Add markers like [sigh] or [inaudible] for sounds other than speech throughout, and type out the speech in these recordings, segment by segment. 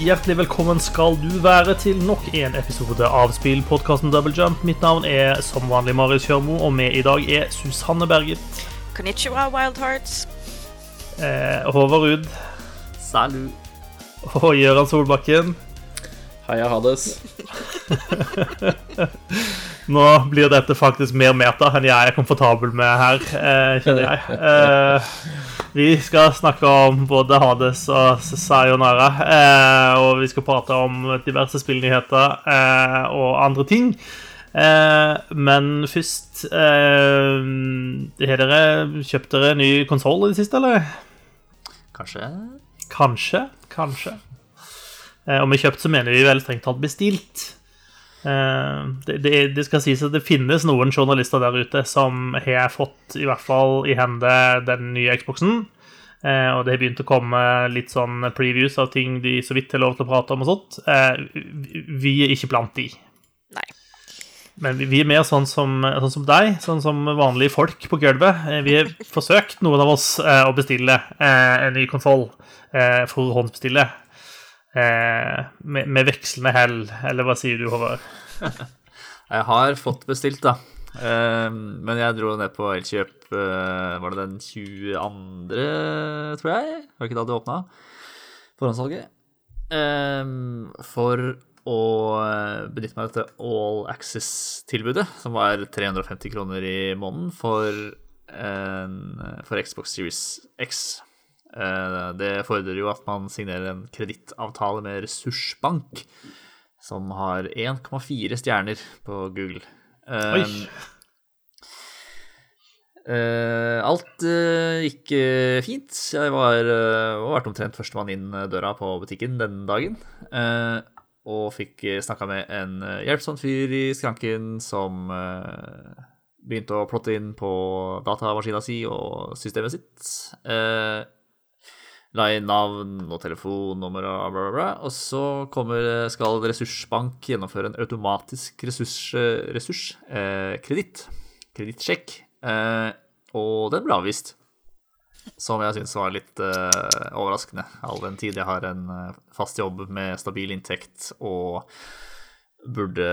Hjertelig velkommen skal du være til nok en episode av spillpodkasten Double Jump. Mitt navn er som vanlig Marius Kjørmo, og med i dag er Susanne Berget. Konnichiwa, Wild Hearts. Eh, Håvard Ruud. Salut. Og Gøran Solbakken. Heia Hades. [laughs] Nå blir dette faktisk mer meta enn jeg er komfortabel med her, eh, kjenner jeg. Eh, vi skal snakke om både Hades og Sayonara. Eh, og vi skal prate om diverse spillnyheter eh, og andre ting. Eh, men først eh, Har dere kjøpt dere ny konsoll i det siste, eller? Kanskje Kanskje. Kanskje. Eh, og med kjøpt så mener vi vel strengt tatt bestilt. Eh, det, det, det skal sies at det finnes noen journalister der ute som har fått i hvert fall i hende den nye Xboxen. Eh, og det har begynt å komme litt sånn previews av ting de så vidt har lov til å prate om og sånt. Eh, vi- er ikke blant de. Nei. Men vi, er mer sånn som, sånn som deg, sånn som vanlige folk på gulvet. Vi har forsøkt, noen av oss, å bestille eh, en ny konsoll. Eh, forhåndsbestille. Eh, med, med vekslende hell, eller hva sier du, Håvard? [laughs] Jeg har fått bestilt, da. Eh, men jeg dro ned på Elkjøp eh, Var det den 22., tror jeg? Var ikke da det åpna? Forhåndssalget. Eh, for å benytte meg av dette All Access-tilbudet, som var 350 kroner i måneden for, en, for Xbox Series X. Eh, Det fordrer jo at man signerer en kredittavtale med Ressursbank, som har 1,4 stjerner på Google. Oi. Um, eh, alt eh, gikk eh, fint. Jeg var, uh, vært omtrent førstemann inn eh, døra på butikken den dagen. eh, og fikk snakka med en eh, hjelpsom fyr i skranken som eh, begynte å plotte inn på datamaskina si og systemet sitt. Eh, la inn navn og telefonnummer og bla, bla, bla. Og så kommer, skal Ressursbank gjennomføre en automatisk ressurs, ressurs eh, kreditt. Kredittsjekk. Eh, og den ble avvist. Som jeg syns var litt eh, overraskende, all den tid jeg har en eh, fast jobb med stabil inntekt og burde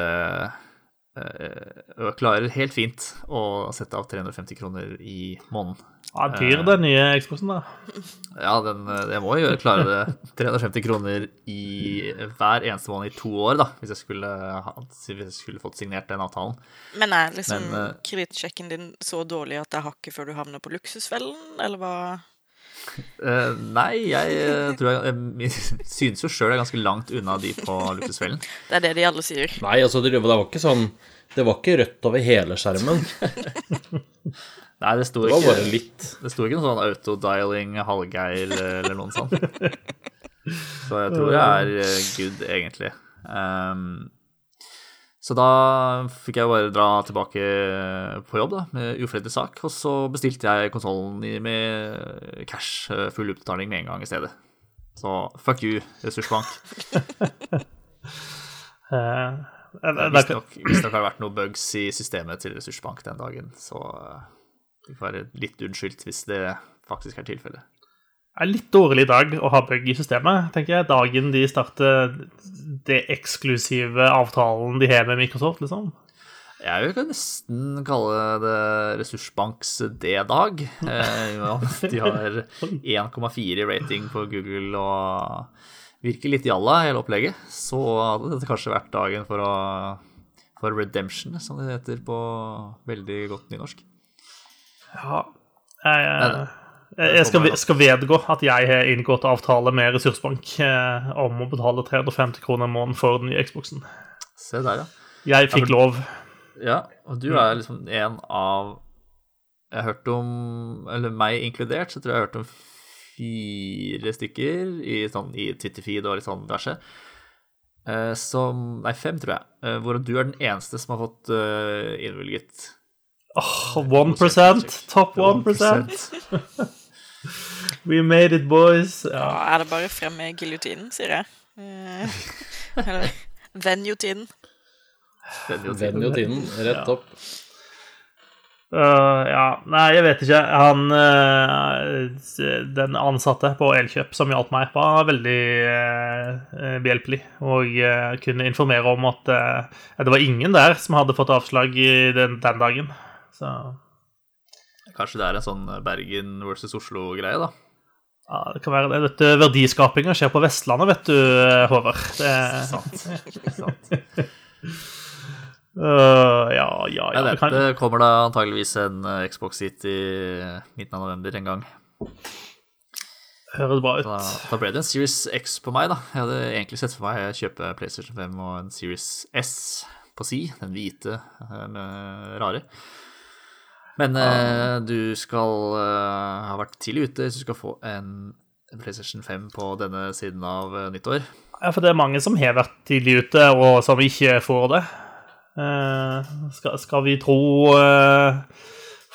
eh, klarer helt fint å sette av 350 kroner i måneden. Ja, dyr, den nye Xboxen, da. [laughs] Ja, den, eh, jeg må jo klare det 350 kroner i hver eneste måned i to år, da, hvis jeg skulle, hvis jeg skulle fått signert den avtalen. Men er liksom eh, kredittsjekken din så dårlig at det er hakket før du havner på luksusfellen, eller hva? Uh, nei, jeg tror jeg, jeg synes jo sjøl jeg er ganske langt unna de på luksusfellen. [laughs] Det er det de alle sier. Nei, altså, det det var ikke sånn Det var ikke rødt over hele skjermen. [laughs] Nei, det sto Det var ikke, bare litt. det sto ikke noe sånn autodialing, Hallgeir eller noe sånt. [laughs] Så jeg tror jeg er eh, good, egentlig. Um, så da fikk jeg bare dra tilbake på jobb da, med ufredelig sak, og så bestilte jeg konsollen med cash, eh, full utbetaling med en gang i stedet. Så fuck you, ressursbank. [laughs] Eh, Visstnok har det vært noen bugs i systemet til ressursbank den dagen, så det får være litt unnskyldt hvis det faktisk er tilfellet. Det er litt dårlig dag å ha bug i systemet, tenker jeg. Dagen de starter det eksklusive avtalen de har med Microsoft, liksom. Jeg vil nesten kalle det ressursbanks D-dag. Eh, de har 1,4 i rating på Google og virker litt jalla, hele opplegget. Så hadde dette kanskje vært dagen for, å, for redemption, som det heter på veldig godt nynorsk. Ja, jeg, jeg, jeg skal, skal vedgå at jeg har inngått avtale med Ressursbank eh, om å betale 350 kroner i måneden for den nye Xboxen. Se der, ja. Jeg fikk lov. Ja, og du er liksom en av Jeg har hørt om, eller meg inkludert, så tror jeg jeg har hørt om fire stykker i, sånn, i Twitterfeed og litt sånn diverse. Eh, som Nei, fem, tror jeg. Eh, hvor du er den eneste som har fått innvilget Åh, 1% Top 1% [laughs] We made it, boys. Ja. Nå er det bare frem med giljotinen, sier jeg. Eh, [laughs] Eller venjotinen. tiden rett Ja. opp. Uh, ja, nei, jeg vet ikke. Han uh, Den ansatte på Elkjøp som hjalp meg, var veldig uh, behjelpelig og kunne informere om at det var ingen der som hadde fått avslag i den, den dagen. Så Kanskje det er en sånn Bergen versus Oslo-greie, da. ja, det kan være det. Dette verdiskapinga skjer på Vestlandet, vet du, Håvard. Det, Sant. Sant. [laughs] Uh, ja, ja, Ja, ja. det, det kan- kommer da antageligvis en eh, Xbox hit i midten av november en gang. høres bra ut. da ble det en Series X på meg, da. Jeg hadde egentlig sett for meg å kjøpe PlayStation 5 og en Series S på si, den hvite eh, med rare. Men uh, du skal uh, ha vært tidlig ute hvis du skal få en PlayStation 5 på denne siden av eh, nyttår. Ja, for det er mange som har vært tidlig ute, og som ikke får det. Uh, skal, skal vi tro eh,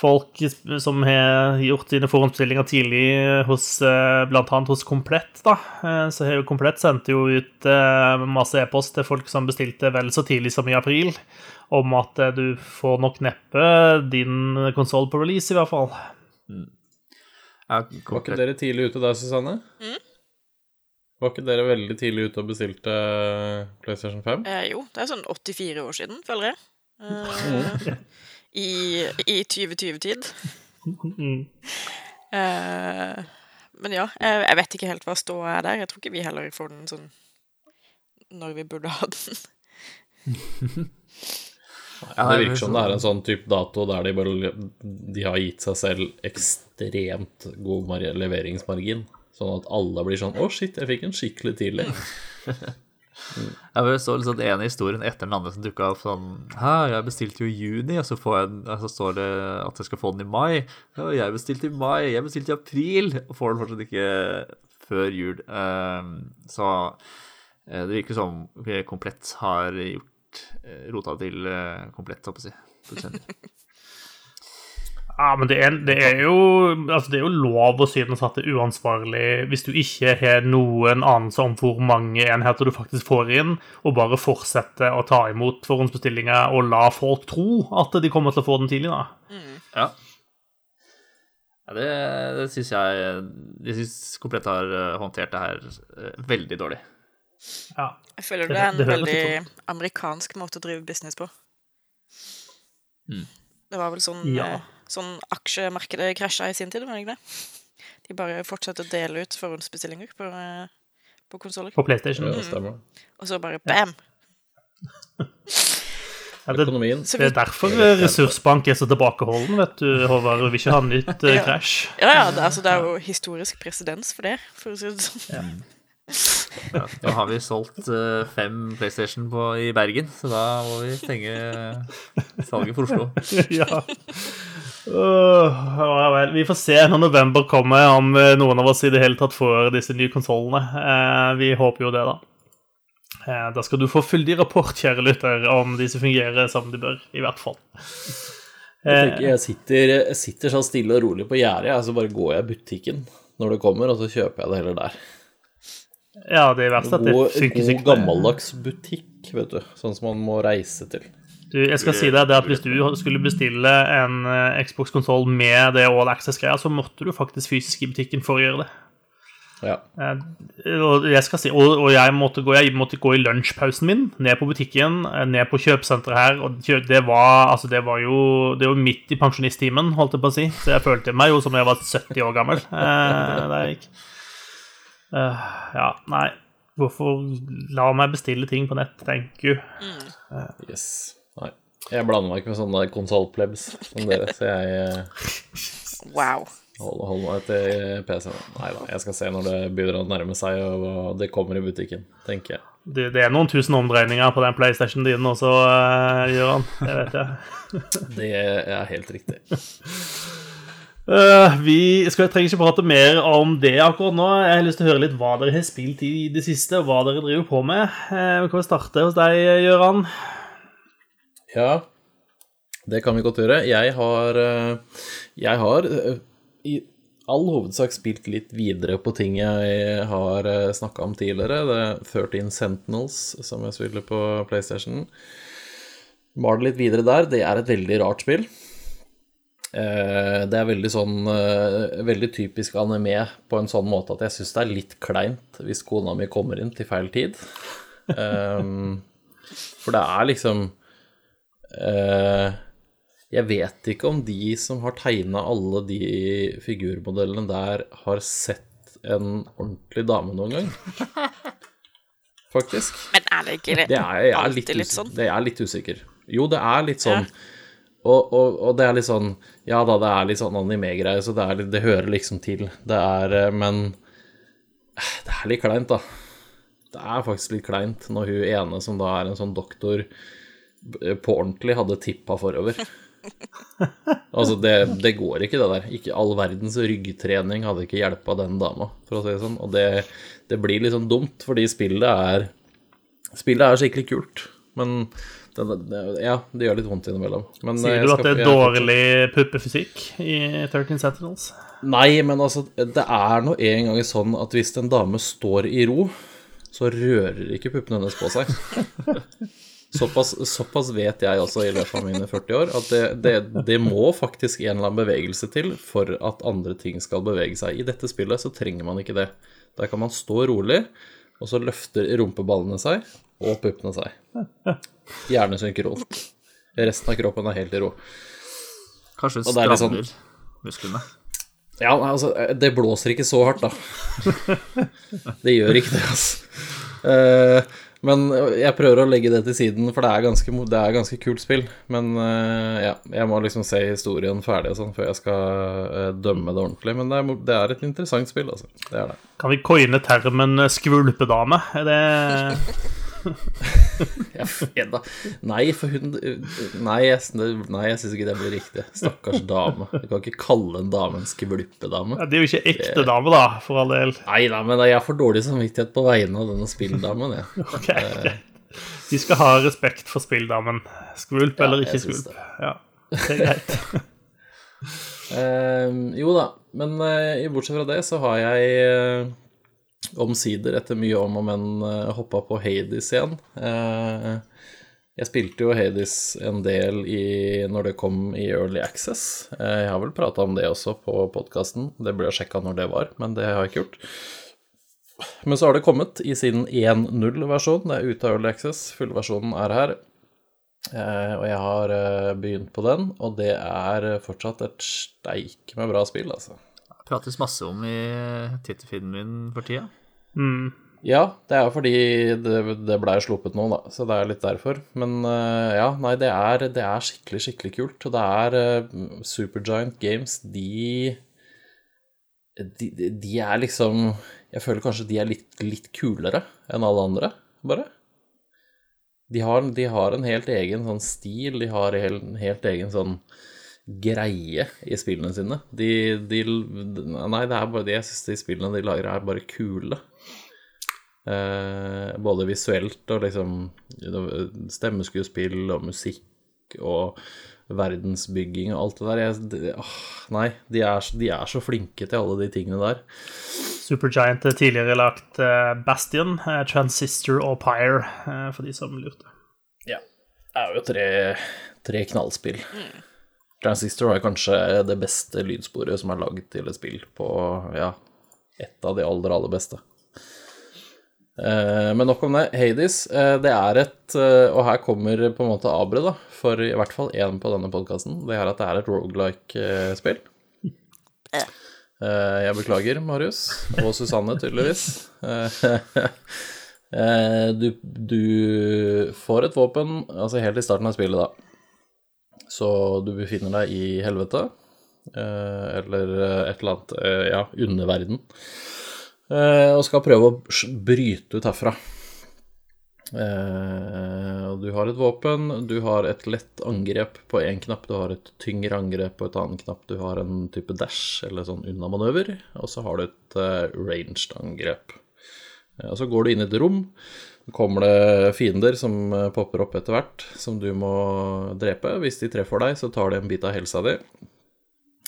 folk som har gjort sine forhåndsbestillinger tidlig hos eh, blant annet hos Komplett, da, eh, så har jo Komplett sendt jo ut eh, masse e-post til folk som bestilte vel så tidlig som i april, om at du får nok neppe din konsoll på release, i hvert fall. Ja, Var ikke dere tidlig ute der, Susanne? Var ikke dere veldig tidlig ute og bestilte PlayStation 5? Eh, jo, det er sånn 84 år siden, føler jeg. Eh, I, I 2020-tid. Mm. Uh, men ja, jeg, jeg vet ikke helt hva ståa er der. Jeg tror ikke vi heller får den sånn når vi burde ha den. [laughs] Ja, Det virker som det er en sånn type dato der de bare De har gitt seg selv ekstremt god leveringsmargin. Sånn at alle blir sånn Å, shit, jeg fikk en skikkelig tidlig. [laughs] Jeg så liksom den ene historien etter den andre som dukka opp sånn Hæ, jeg bestilte jo i juni, og så, jeg, så står det at jeg skal få den i mai. Ja, jeg bestilte i mai, jeg bestilte i april, og får den fortsatt ikke før jul. Ehm, så eh, det virker som Komplett har gjort eh, rota til eh, Komplett, holdt å si. [laughs] Ja, men det er, det er jo altså det er jo lov å synes at det er uansvarlig hvis du ikke har noen anelse om hvor mange enheter du faktisk får inn, og bare fortsetter å ta imot forhåndsbestillinger og la folk tro at de kommer til å få den tidlig. da. Ja. ja det det syns jeg Jeg syns Komplett har eh, håndtert det her eh, veldig dårlig. Ja. Jeg føler Det- er en veldig amerikansk måte å drive business på. Mm. Det var vel sånn, Ja. Sånn aksjemarkedet krasja i sin tid, var det ikke det? De bare fortsatte å dele ut forhåndsbestillinger på, eh, på konsoller, På PlayStation. Ja, stemmer. og så bare bam! Ja, det, det er derfor Ressursbank er så tilbakeholden, vet du, Håvard. vil ikke ha nytt eh, krasj. ja, ja, det, altså, det er jo historisk presedens for det, for å si det sånn. Ja, nå har vi solgt uh, fem PlayStation på, i Bergen, så da må vi stenge salget for Oslo. [laughs] ja. Åh, ja vel. Vi får se når november kommer, om eh, noen av oss i det hele tatt får disse nye konsollene. Uh, vi håper jo det, da. Uh, da skal du få fyldig rapport, kjære lytter, om disse fungerer som de bør, i hvert fall. Jeg, jeg, sitter, jeg sitter sånn stille og rolig på gjerdet, så bare går jeg i butikken når det kommer, og så kjøper jeg det heller der. Ja, det verste verst at det God, funker god sikkert. gammeldags butikk, vet du. Sånn som man må reise til. Du, jeg skal si deg det at Hvis du skulle bestille en eh, Xbox-konsoll med det All Access-greia, så måtte du faktisk fysisk i butikken for å gjøre det. Ja. Eh, Og jeg, skal si, og, og jeg, måtte gå, jeg måtte gå i lunsjpausen min, ned på butikken, eh, ned på kjøpesenteret her. og Det var, altså det var jo det var midt i pensjonisttimen, holdt jeg på å si. Så jeg følte meg jo som jeg var 70 år gammel. Eh, da jeg gikk. Eh, ja, nei. Hvorfor la meg bestille ting på nett, thank you. Yes. Jeg blander meg ikke med sånne konsollplebs som dere, så jeg eh, Wow. holder, holder meg til PC-en. Nei da, jeg skal se når det begynner å nærme seg, og hva det kommer i butikken, tenker jeg. Det, det er noen tusen omdreininger på den PlayStation din også, uh, Gøran. Det vet jeg. [laughs] Det er helt riktig. Uh, vi skal, trenger ikke prate mer om det akkurat nå. Jeg har lyst til å høre litt hva dere har spilt i det siste, og hva dere driver på med. Eh, vi kan jo starte hos deg, Gøran. Ja, det kan vi godt gjøre. Jeg har, eh, jeg har eh, i all hovedsak spilt litt videre på ting jeg har snakka om tidligere. Det er 13 Sentinels som jeg spiller på PlayStation. Var det litt videre der. Det er et veldig rart spill. Eh, det er veldig sånn eh, Veldig typisk anime på en sånn måte at jeg syns det er litt kleint hvis kona mi kommer inn til feil tid. Um, [laughs] for det er liksom eh, Jeg vet ikke om de som har tegna alle de figurmodellene der, har sett en ordentlig dame noen gang. [laughs] Faktisk. Men er det ikke det? Det er, jeg er litt, litt sånn? Det er litt usikker. Jo, det er litt sånn. Og, og, og det er litt sånn Ja da, det er litt sånn anime-greie, så det, er det hører liksom til. Det er eh, Men eh, det er litt kleint, da. Det er faktisk litt kleint når hun ene som da er en sånn doktor, på ordentlig hadde tippa forover. [laughs] Altså, det, det går ikke, det der. Ikke all verdens ryggtrening hadde ikke hjelpa den dama, for å si det sånn. Og det, det blir sånn dumt, fordi spillet er Spillet er skikkelig kult, men det, det, ja, det gjør litt vondt innimellom. Men, eh, Sier du skal- at det er dårlig puppefysikk i 13 Sentinels? Nei, men altså, det er nå en gang sånn at hvis en dame står i ro, så rører ikke puppene hennes på seg. [laughs] Såpass, såpass vet jeg også i løpet av mine 40 år, at det, det, det må faktisk en eller annen bevegelse til for at andre ting skal bevege seg. I dette spillet så trenger man ikke det. Der kan man stå rolig, og så løfter rumpeballene seg, og puppene seg. Gjerne synkront. Resten av kroppen er helt i ro. Kanskje det er sånn- musklene. Ja, altså, det blåser ikke så hardt, da. Det gjør ikke det, altså. Eh, men jeg prøver å legge det til siden, for det er ganske, det er ganske kult spill. Men eh, ja, jeg må liksom se historien ferdig og sånn før jeg skal eh, dømme det ordentlig. Men det er, det er et interessant spill, altså. Det er det. Kan vi coine termen skvulpedame? Er det. [laughs] Nei, for hun Nei, jeg, nei, jeg syns ikke det blir riktig. Stakkars dame. Du kan ikke kalle en dame en skvulpedame. ja, Det er jo ikke ekte dame, da, for all del. Nei da, men jeg får dårlig samvittighet på vegne av denne spilldamen, jeg. [laughs] Ok, greit. De skal ha respekt for spilldamen. Skvulp Ja, eller ikke skvulp. skvulp. Ja, det er greit. [laughs] Eh, jo da, men eh, bortsett fra det så har jeg eh, omsider, etter mye om og men, eh, hoppa på Hades igjen. Eh, jeg spilte jo Hades en del i, når det kom i Early Access. Eh, jeg har vel prata om det også på podkasten. Det ble sjekka når det var, men det har jeg ikke gjort. Men så har det kommet i sin 1.0-versjon. Det er ute av Early Access. Fullversjonen er her. Og jeg har begynt på den, og det er fortsatt et steike med bra spill, altså. Prates masse om i tittelfilmen min for tida. Mm. Ja, det er fordi det, det blei sluppet nå, da, så det er litt derfor. Men uh, ja, nei, det er, det er skikkelig, skikkelig kult. Og det er uh, Supergiant Games, de de- De er liksom Jeg føler kanskje de er litt, litt kulere enn alle andre, bare. De har, de har en helt egen sånn stil, de har en helt, helt egen sånn greie i spillene sine. De, de Nei, det er bare det jeg syns de spillene de lager, er bare kule. Eh, både visuelt og liksom stemmeskuespill og musikk og verdensbygging og alt det der. Jeg, de, åh, nei, de er, så- de er så flinke til alle de tingene der. Supergiant er tidligere lagt eh, Bastion, eh, Transistor og Pyre, eh, for de som lurte. Ja. Det er jo tre, tre knallspill. Transistor er kanskje det beste lydsporet som er lagd til et spill på ja, et av de aller, aller beste. Eh, Men nok om det. Hades, eh, det er et eh, Og her kommer på en måte Abre, da, for i hvert fall én på denne podkasten. Det er at det er et rogelike-spill. Jeg beklager, Marius. Og Susanne, tydeligvis. [laughs] Du, du får et våpen, altså helt i starten av spillet, da. Så du befinner deg i helvete, eller et eller annet, ja, underverden, og skal prøve å bryte ut herfra. Eh, du har et våpen, du har et lett angrep på én knapp, du har et tyngre angrep på et annet knapp, du har en type dash eller sånn unnamanøver, og så har du et eh, ranged angrep. Eh, Og så går du inn i et rom, så kommer det fiender som eh, popper opp etter hvert, som du må drepe. Hvis de treffer deg, så tar de en bit av helsa di.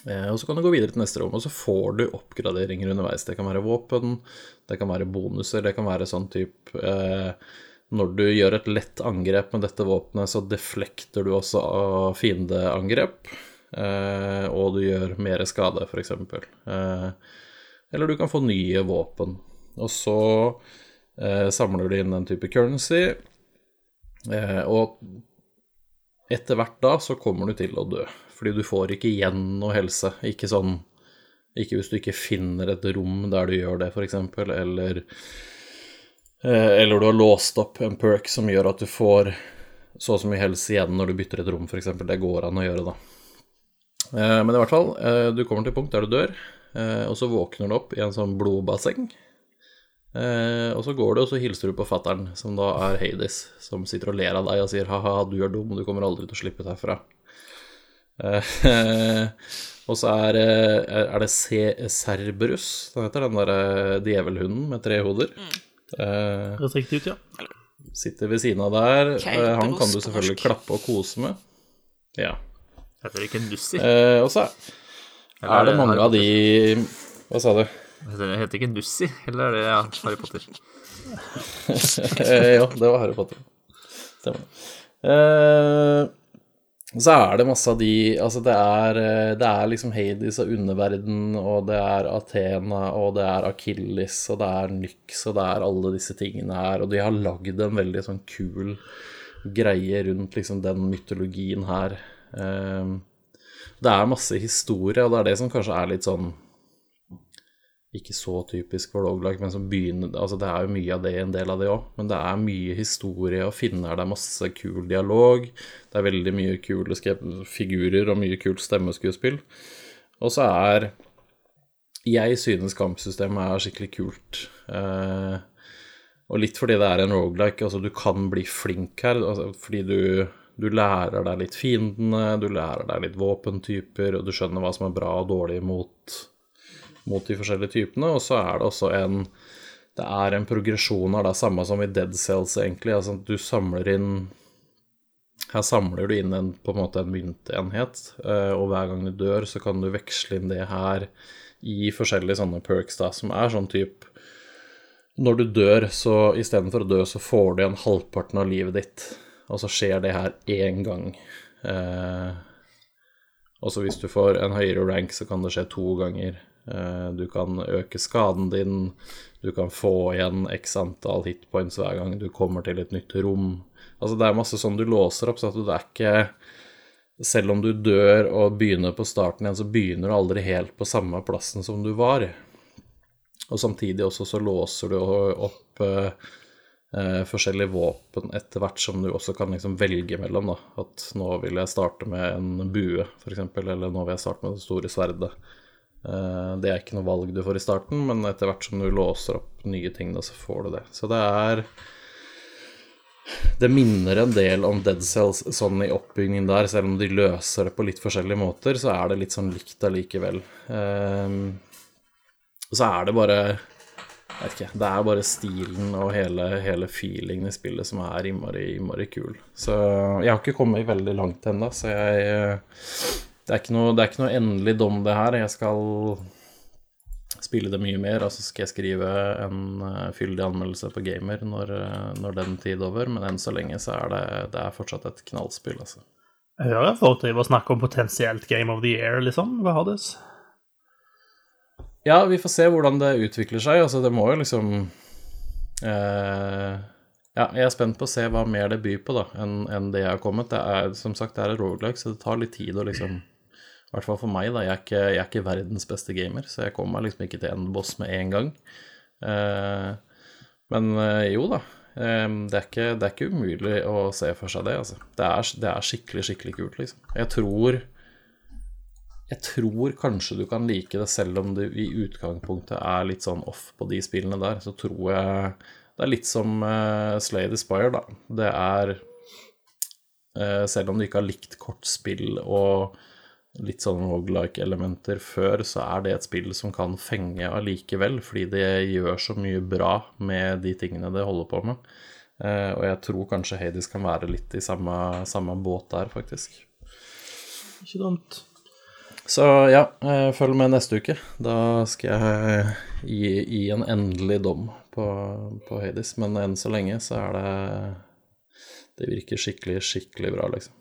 Eh, Og så kan du gå videre til neste rom, og så får du oppgraderinger underveis. Det kan være våpen, det kan være bonuser, det kan være sånn type eh, Når du gjør et lett angrep med dette våpenet, så deflekter du også av fiendeangrep. eh, og du gjør mer skade, f.eks. Eh, eller du kan få nye våpen. Og så eh, samler du inn den type currency, eh, og etter hvert da så kommer du til å dø. Fordi du får ikke igjen noe helse. Ikke sånn Ikke hvis du ikke finner et rom der du gjør det, f.eks., eller eh, Eller du har låst opp en perk som gjør at du får så og så mye helse igjen når du bytter et rom, f.eks. Det går an å gjøre, da. Eh, men i hvert fall, eh, du kommer til punkt der du dør, og så våkner du opp i en sånn blodbasseng. Og så går du, og så hilser du på fattern, som da er Hades, som sitter og ler av deg og sier ha-ha, du er dum, og du kommer aldri til å slippe deg herfra. Eh, [laughs] og så er, eh, er det C Cerberus, den heter den derre djevelhunden med tre hoder. Eh, Høres riktig ut, ja. sitter ved siden av der. Eh, han kan du selvfølgelig klappe og kose med. Ja. Heter det ikke Nussi? Eh, og så er det mange av de Hva sa du? Heter det heter ikke Nussi, eller er det ja, Harry Potter? [laughs] Eh, ja, det var Harry Potter. Stemmer. Eh, så er det masse av de Altså, det er, eh, det er liksom Hades og underverden, og det er Athena, og det er Akilles, og det er Nyx, og det er alle disse tingene her, og de har lagd en veldig sånn kul greie rundt liksom den mytologien her. Eh, det er masse historie, og det er det som kanskje er litt sånn ikke så typisk for roguelike, men som begynner Altså, det er jo mye av det en del av det òg, men det er mye historie å finne her. Det er masse kul dialog. Det er veldig mye kule figurer og mye kult stemmeskuespill. Og så er Jeg synes kampsystemet er skikkelig kult. Eh, og litt fordi det er en roguelike, altså du kan bli flink her, altså, fordi du du lærer deg litt fiendene, du lærer deg litt våpentyper, og du skjønner hva som er bra og dårlig mot mot de forskjellige typene, og så er det også en Det er en progresjon av det samme som i Dead Cells, egentlig. Altså du samler inn Her samler du inn en, på en måte en myntenhet, eh, og hver gang du dør, så kan du veksle inn det her i forskjellige sånne perks, da, som er sånn type Når du dør, så istedenfor å dø, så får du igjen halvparten av livet ditt, og så skjer det her én gang. Eh, og så hvis du får en høyere rank, så kan det skje to ganger. Eh, Du kan øke skaden din, du kan få igjen x antall hitpoints hver gang du kommer til et nytt rom. Altså det er masse sånn du låser opp, så at det er ikke Selv om du dør og begynner på starten igjen, så begynner du aldri helt på samme plassen som du var. Og samtidig også så låser du opp eh, forskjellige våpen etter hvert som du også kan liksom velge mellom. da, At nå vil jeg starte med en bue, f.eks., eller nå vil jeg starte med det store sverdet. Eh, det er ikke noe valg du får i starten, men etter hvert som du låser opp nye ting, da, så får du det. Så det er Det minner en del om Dead Cells sånn i oppbyggingen der, selv om de løser det på litt forskjellige måter, så er det litt sånn likt allikevel. Og så er det bare jeg vet ikke, Det er bare stilen og hele, hele feelingen i spillet som er innmari, innmari kul. Så jeg har ikke kommet veldig langt ennå, så jeg det er, ikke noe, det er ikke noe endelig dom, det her. Jeg skal spille det mye mer, og så skal jeg skrive en eh, fyldig anmeldelse på Gamer når, eh, når den tid er over, men enn så lenge så er det, det er fortsatt et knallspill, altså. Jeg hører folk driver og snakker om potensielt Game of the Year, liksom. Hva Hades. Ja, vi får se hvordan det utvikler seg. Altså, det må jo liksom eh, Ja, jeg er spent på å se hva mer det byr på, da, enn en det jeg har kommet. Det er, som sagt, det er et roguelike, så det tar litt tid å liksom I hvert fall for meg, da. Jeg er ikke, jeg er ikke verdens beste gamer, så jeg kommer meg liksom ikke til en boss med en gang. Eh, men eh, jo da. eh, Det er, ikke, det er ikke umulig å se for seg det, altså. Det er, det er skikkelig, skikkelig kult, liksom. Jeg tror jeg tror kanskje du kan like det, selv om du i utgangspunktet er litt sånn off på de spillene der. Så tror jeg Det er litt som uh, Slay the Spire, da. Det er uh, Selv om du ikke har likt kortspill og litt sånn rogelike-elementer før, så er det et spill som kan fenge allikevel, fordi det gjør så mye bra med de tingene det holder på med. Uh, og jeg tror kanskje Hades kan være litt i samme, samme båt der, faktisk. Ikke dumt. Så ja, eh, følg med neste uke. Da skal jeg gi, gi en endelig dom på, på Hades. Men enn så lenge så er det Det virker skikkelig, skikkelig bra, liksom.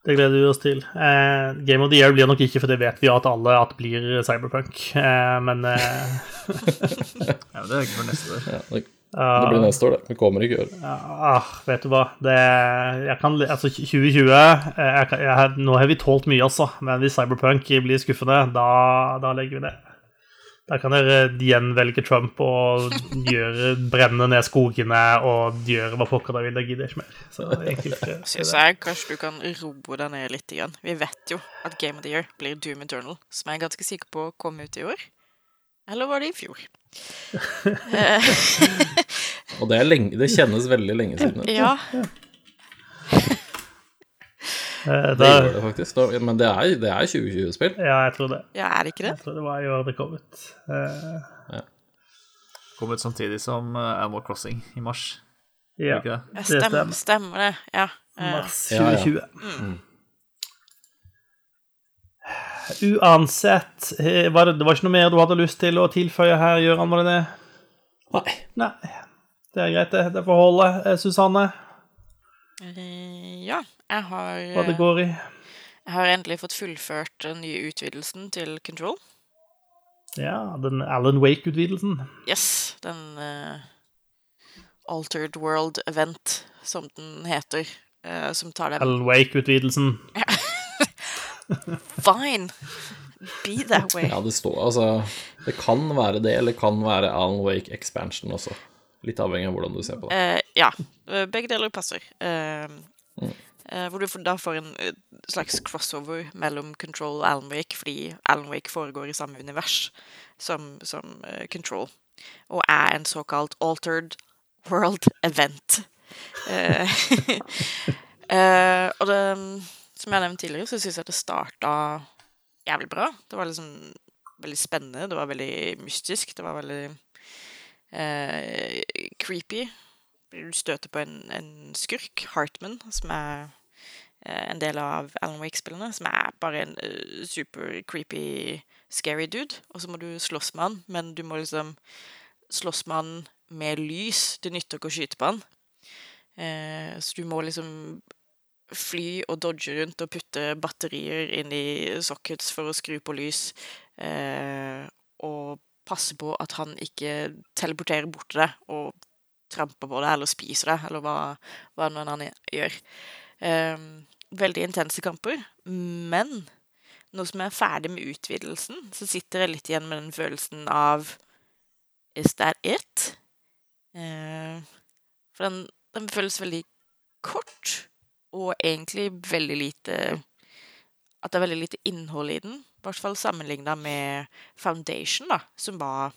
Det gleder vi oss til. Eh, Game of the Year blir nok ikke, for det vet vi at alle at blir Cyberpunk. Eh, men eh, [laughs] Ja, men det er ikke for neste år. Ja, det, det blir neste år, det. Vi kommer ikke i år. ah, Vet du hva det, jeg kan, Altså, 2020 eh, jeg, jeg, Nå har vi tålt mye, altså. Men hvis Cyberpunk blir skuffende, da, da legger vi det. Da kan dere igjen velge Trump og gjøre, brenne ned skogene og gjøre hva pokker dere vil. Det gidder ikke mer. Så enkelt Syns jeg kanskje du kan roe deg ned litt. Igjen. Vi vet jo at Game of the Year blir Doom Eternal, som jeg er ganske sikker på kom ut i år. Eller var det i fjor? [laughs] Eh, [laughs] Og det, er lenge, det kjennes veldig lenge siden. Ja, ja. Eh, Det gjør det faktisk. Da, men det er, det er 2020-spill. ja, jeg tror det. ja, er det ikke det? Jeg tror det var i år det kom ut. Eh, Kom ut samtidig som eh, Animal Crossing i mars. ja. Det? Ja, Det stemmer, stemmer. det. Ja. Mars Ja, ja. 2020. Uansett, eh, var det, det var ikke noe mer du hadde lyst til å tilføye her, Gøran? Var det det? Nei. Nei. Det er greit, det. Det får holde. Susanne, ja, jeg har hva det eh, går i? Jeg har endelig fått fullført den nye utvidelsen til Control. Ja, den Alan Wake-utvidelsen. Yes, den uh, Altered World Event, som den heter. Uh, som tar dem Alan Wake-utvidelsen. [laughs] Fine! Be that way. Ja, det står altså Det kan være det, eller kan være Alan Wake Expansion også. Litt avhengig av hvordan du ser på det. Eh, ja, eh, begge deler passer. Eh, eh, hvor du da får en eh, slags crossover mellom Control og Alan Wake, fordi Alan Wake foregår i samme univers som, som uh, Control, og er en såkalt altered world [laughs] event. [laughs] Og det, som jeg nevnte tidligere, så syns jeg det starta jævlig bra. Det var liksom veldig spennende, det var veldig mystisk, det var veldig eh, creepy. Du støter på en, en skurk, Hartman, som er eh, en del av Alan Wake-spillene, som er bare en eh, super creepy, scary dude. Og så må du slåss med han, men du må liksom slåss med han med lys. Det nytter ikke å skyte på han. Eh, så du må liksom fly og dodge rundt og putte batterier inn i sockets for å skru på lys. Eh, og passe på at han ikke teleporterer bort til det og tramper på det eller spiser det, eller hva, hva nå han gjør. Um, veldig intense kamper, men nå som jeg er ferdig med utvidelsen, så sitter jeg litt igjen med den følelsen av Is that it? Uh, for den, den føles veldig kort, og egentlig veldig lite At det er veldig lite innhold i den. I hvert fall sammenligna med Foundation, da, som var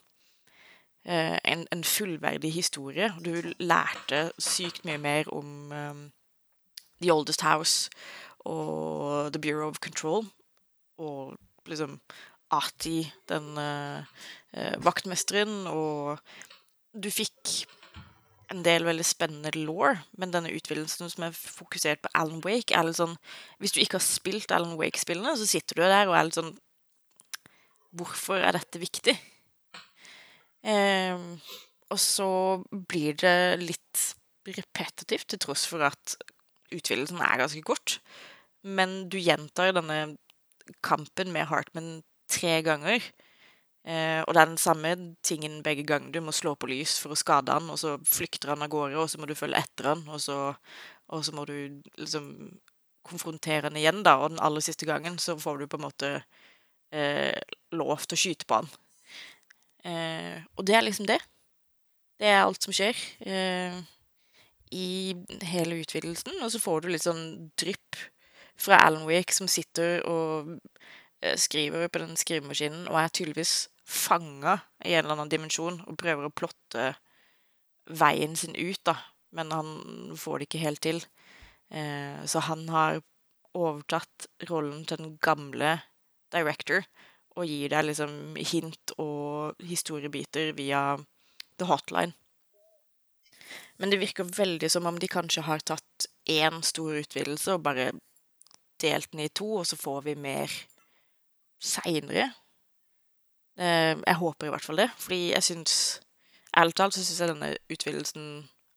eh, en, en fullverdig historie. Du lærte sykt mye mer om um, The Oldest House og The Bureau of Control. Og liksom Ati, den eh, eh, vaktmesteren, og du fikk en del veldig spennende law, men denne utvidelsen som er fokusert på Alan Wake, er litt sånn Hvis du ikke har spilt Alan Wake-spillene, så sitter du der og er litt sånn Hvorfor er dette viktig? Ehm, og så blir det litt repetitivt, til tross for at utvidelsen er ganske kort. Men du gjentar denne kampen med Hartman tre ganger. Eh, og det er den samme tingen begge ganger. Du må slå på lys for å skade han, og så flykter han av gårde, og så må du følge etter han, og så, og så må du liksom konfrontere han igjen, da. Og den aller siste gangen så får du på en måte eh, lov til å skyte på han. Eh, og det er liksom det. Det er alt som skjer eh, i hele utvidelsen. Og så får du litt sånn drypp fra Alan Wake, som sitter og eh, skriver på den skrivemaskinen, og er tydeligvis fanga i en eller annen dimensjon og prøver å plotte veien sin ut, da. Men han får det ikke helt til. Eh, så han har overtatt rollen til den gamle director og gir deg liksom hint og historiebiter via The Hotline. Men det virker veldig som om de kanskje har tatt én stor utvidelse og bare delt den i to, og så får vi mer seinere. Eh, Jeg håper i hvert fall det, fordi jeg syns Ærlig talt så syns jeg denne utvidelsen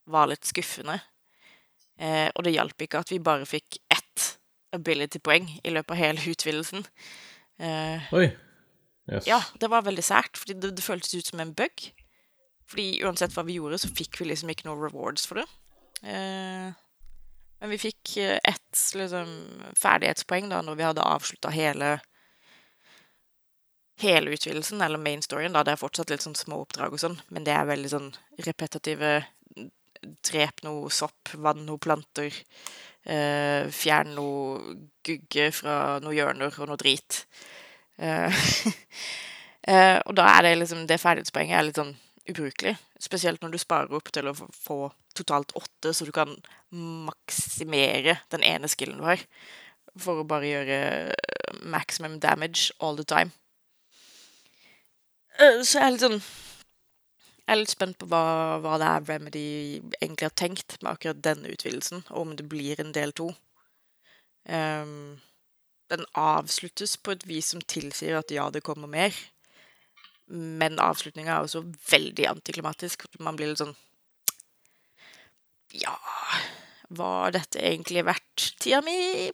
var litt skuffende. Eh, og det hjalp ikke at vi bare fikk ett ability-poeng i løpet av hele [laughs] utvidelsen. Eh, Oi. Yes. ja, det var veldig sært, fordi det, det føltes ut som en bug. Fordi uansett hva vi gjorde, så fikk vi liksom ikke noe rewards for det. Eh, men vi fikk ett liksom, ferdighetspoeng da når vi hadde avslutta hele hele utvidelsen, eller main storyen, da. Det er fortsatt litt sånn små oppdrag og sånn, men det er veldig sånn repetitive Drep noe sopp, vann noe planter, eh, fjern noe gugge fra noen hjørner og noe drit. Eh, [laughs] eh, og da er det liksom Det ferdighetspoenget er litt sånn ubrukelig. Spesielt når du sparer opp til å få- totalt åtte, så du kan maksimere den ene skillen du har. For å bare gjøre maximum damage all the time. Eh, Så jeg er litt sånn Jeg er litt spent på hva, hva det er Remedy egentlig har tenkt med akkurat denne utvidelsen, og om det blir en del to. Um, den avsluttes på et vis som tilsier at ja, det kommer mer. Men avslutninga er også veldig antiklimatisk. Man blir litt sånn Ja, var dette egentlig verdt tida mi?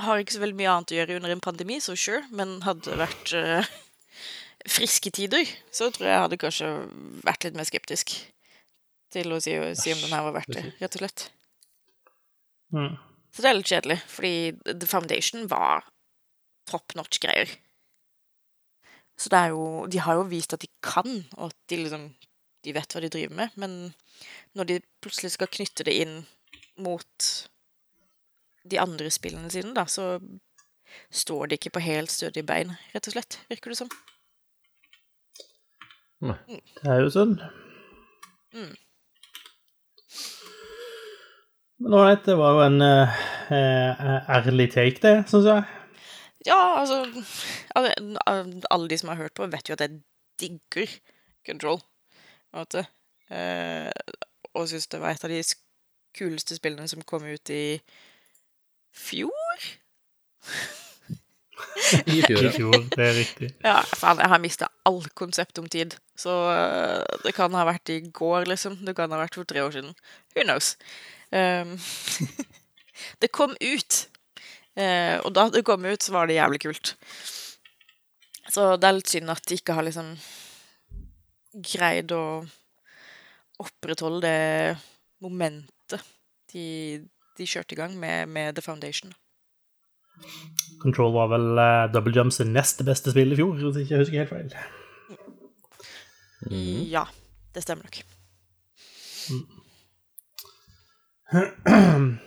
Har ikke så veldig mye annet å gjøre under en pandemi, så sure. Men hadde det vært uh, friske tider, så tror jeg hadde kanskje vært litt mer skeptisk til å si, si om den her var verdt det, rett og slett. Mm. Så det er litt kjedelig, fordi The Foundation var top notch greier. Så det er jo De har jo vist at de kan, og at de liksom De vet hva de driver med, men når de plutselig skal knytte det inn mot de andre spillene sine, da, så står de ikke på helt stødige bein, rett og slett, virker det som. Det er jo sånn. Mm. Men ålreit, det var jo en uh, ærlig take, det, syns jeg. Ja, altså alle- Alle de som har hørt på, vet jo at jeg digger Control. måte. Eh, og syns det var et av de kuleste spillene som kom ut i fjor. I fjor, I fjor, det er riktig. [laughs] Ja, faen, jeg har mista all konsept om tid. Så eh, det kan ha vært i går, liksom. Det kan ha vært for tre år siden. Who knows? Um, [laughs] det kom ut. Uh, og da det kom ut, så var det jævlig kult. Så det er litt synd at de ikke har liksom greid å opprettholde det momentet de, de kjørte i gang med, med The Foundation. Control var vel uh, Double Jumps neste beste spill i fjor, hvis ikke jeg husker helt feil. Ja, det stemmer nok. [clears throat]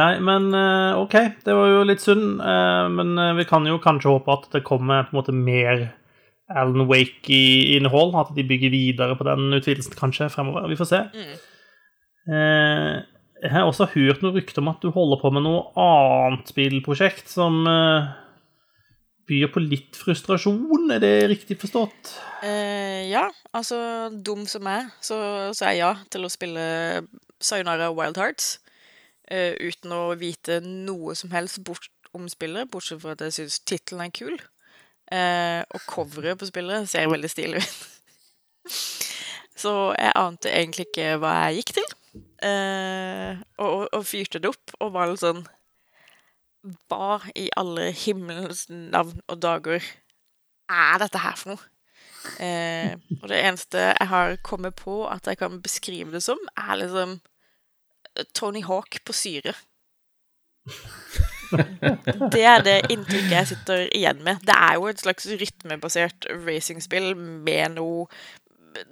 Nei, men eh, OK, det var jo litt synd. eh, men vi kan jo kanskje håpe at det kommer på en måte mer Alan Wake-innhold. At de bygger videre på den utvidelsen kanskje fremover. Vi får se. Eh, jeg har også hørt noe rykte om at du holder på med noe annet spillprosjekt som eh, byr på litt frustrasjon. Er det riktig forstått? Eh, ja, altså dum som jeg, så sa jeg ja til å spille Sayonara Wild Hearts. eh, uten å vite noe som helst bort om spillet, bortsett fra at jeg syns tittelen er kul. Eh, og coveret på spillet ser veldig stilig ut. [laughs] så jeg ante egentlig ikke hva jeg gikk til. Eh, og, og, fyrte det opp og var litt sånn Hva i alle himmelens navn og dager er dette her for noe? Eh, og det eneste jeg har kommet på at jeg kan beskrive det som, er liksom Tony Hawk på syre. Det er det inntrykket jeg sitter igjen med. Det er jo et slags rytmebasert racingspill med noe,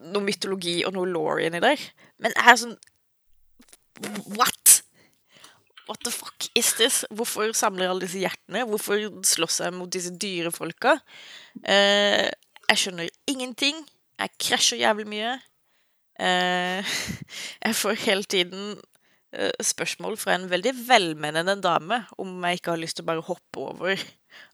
noe mytologi og noe law inni der. Men jeg er sånn What? What the fuck is this? Hvorfor samler alle disse hjertene? Hvorfor slåss jeg mot disse dyrefolka? Uh, jeg skjønner ingenting. Jeg krasjer jævlig mye. Uh, [laughs] jeg får hele tiden spørsmål fra en veldig velmenende dame om jeg ikke har lyst til å bare hoppe over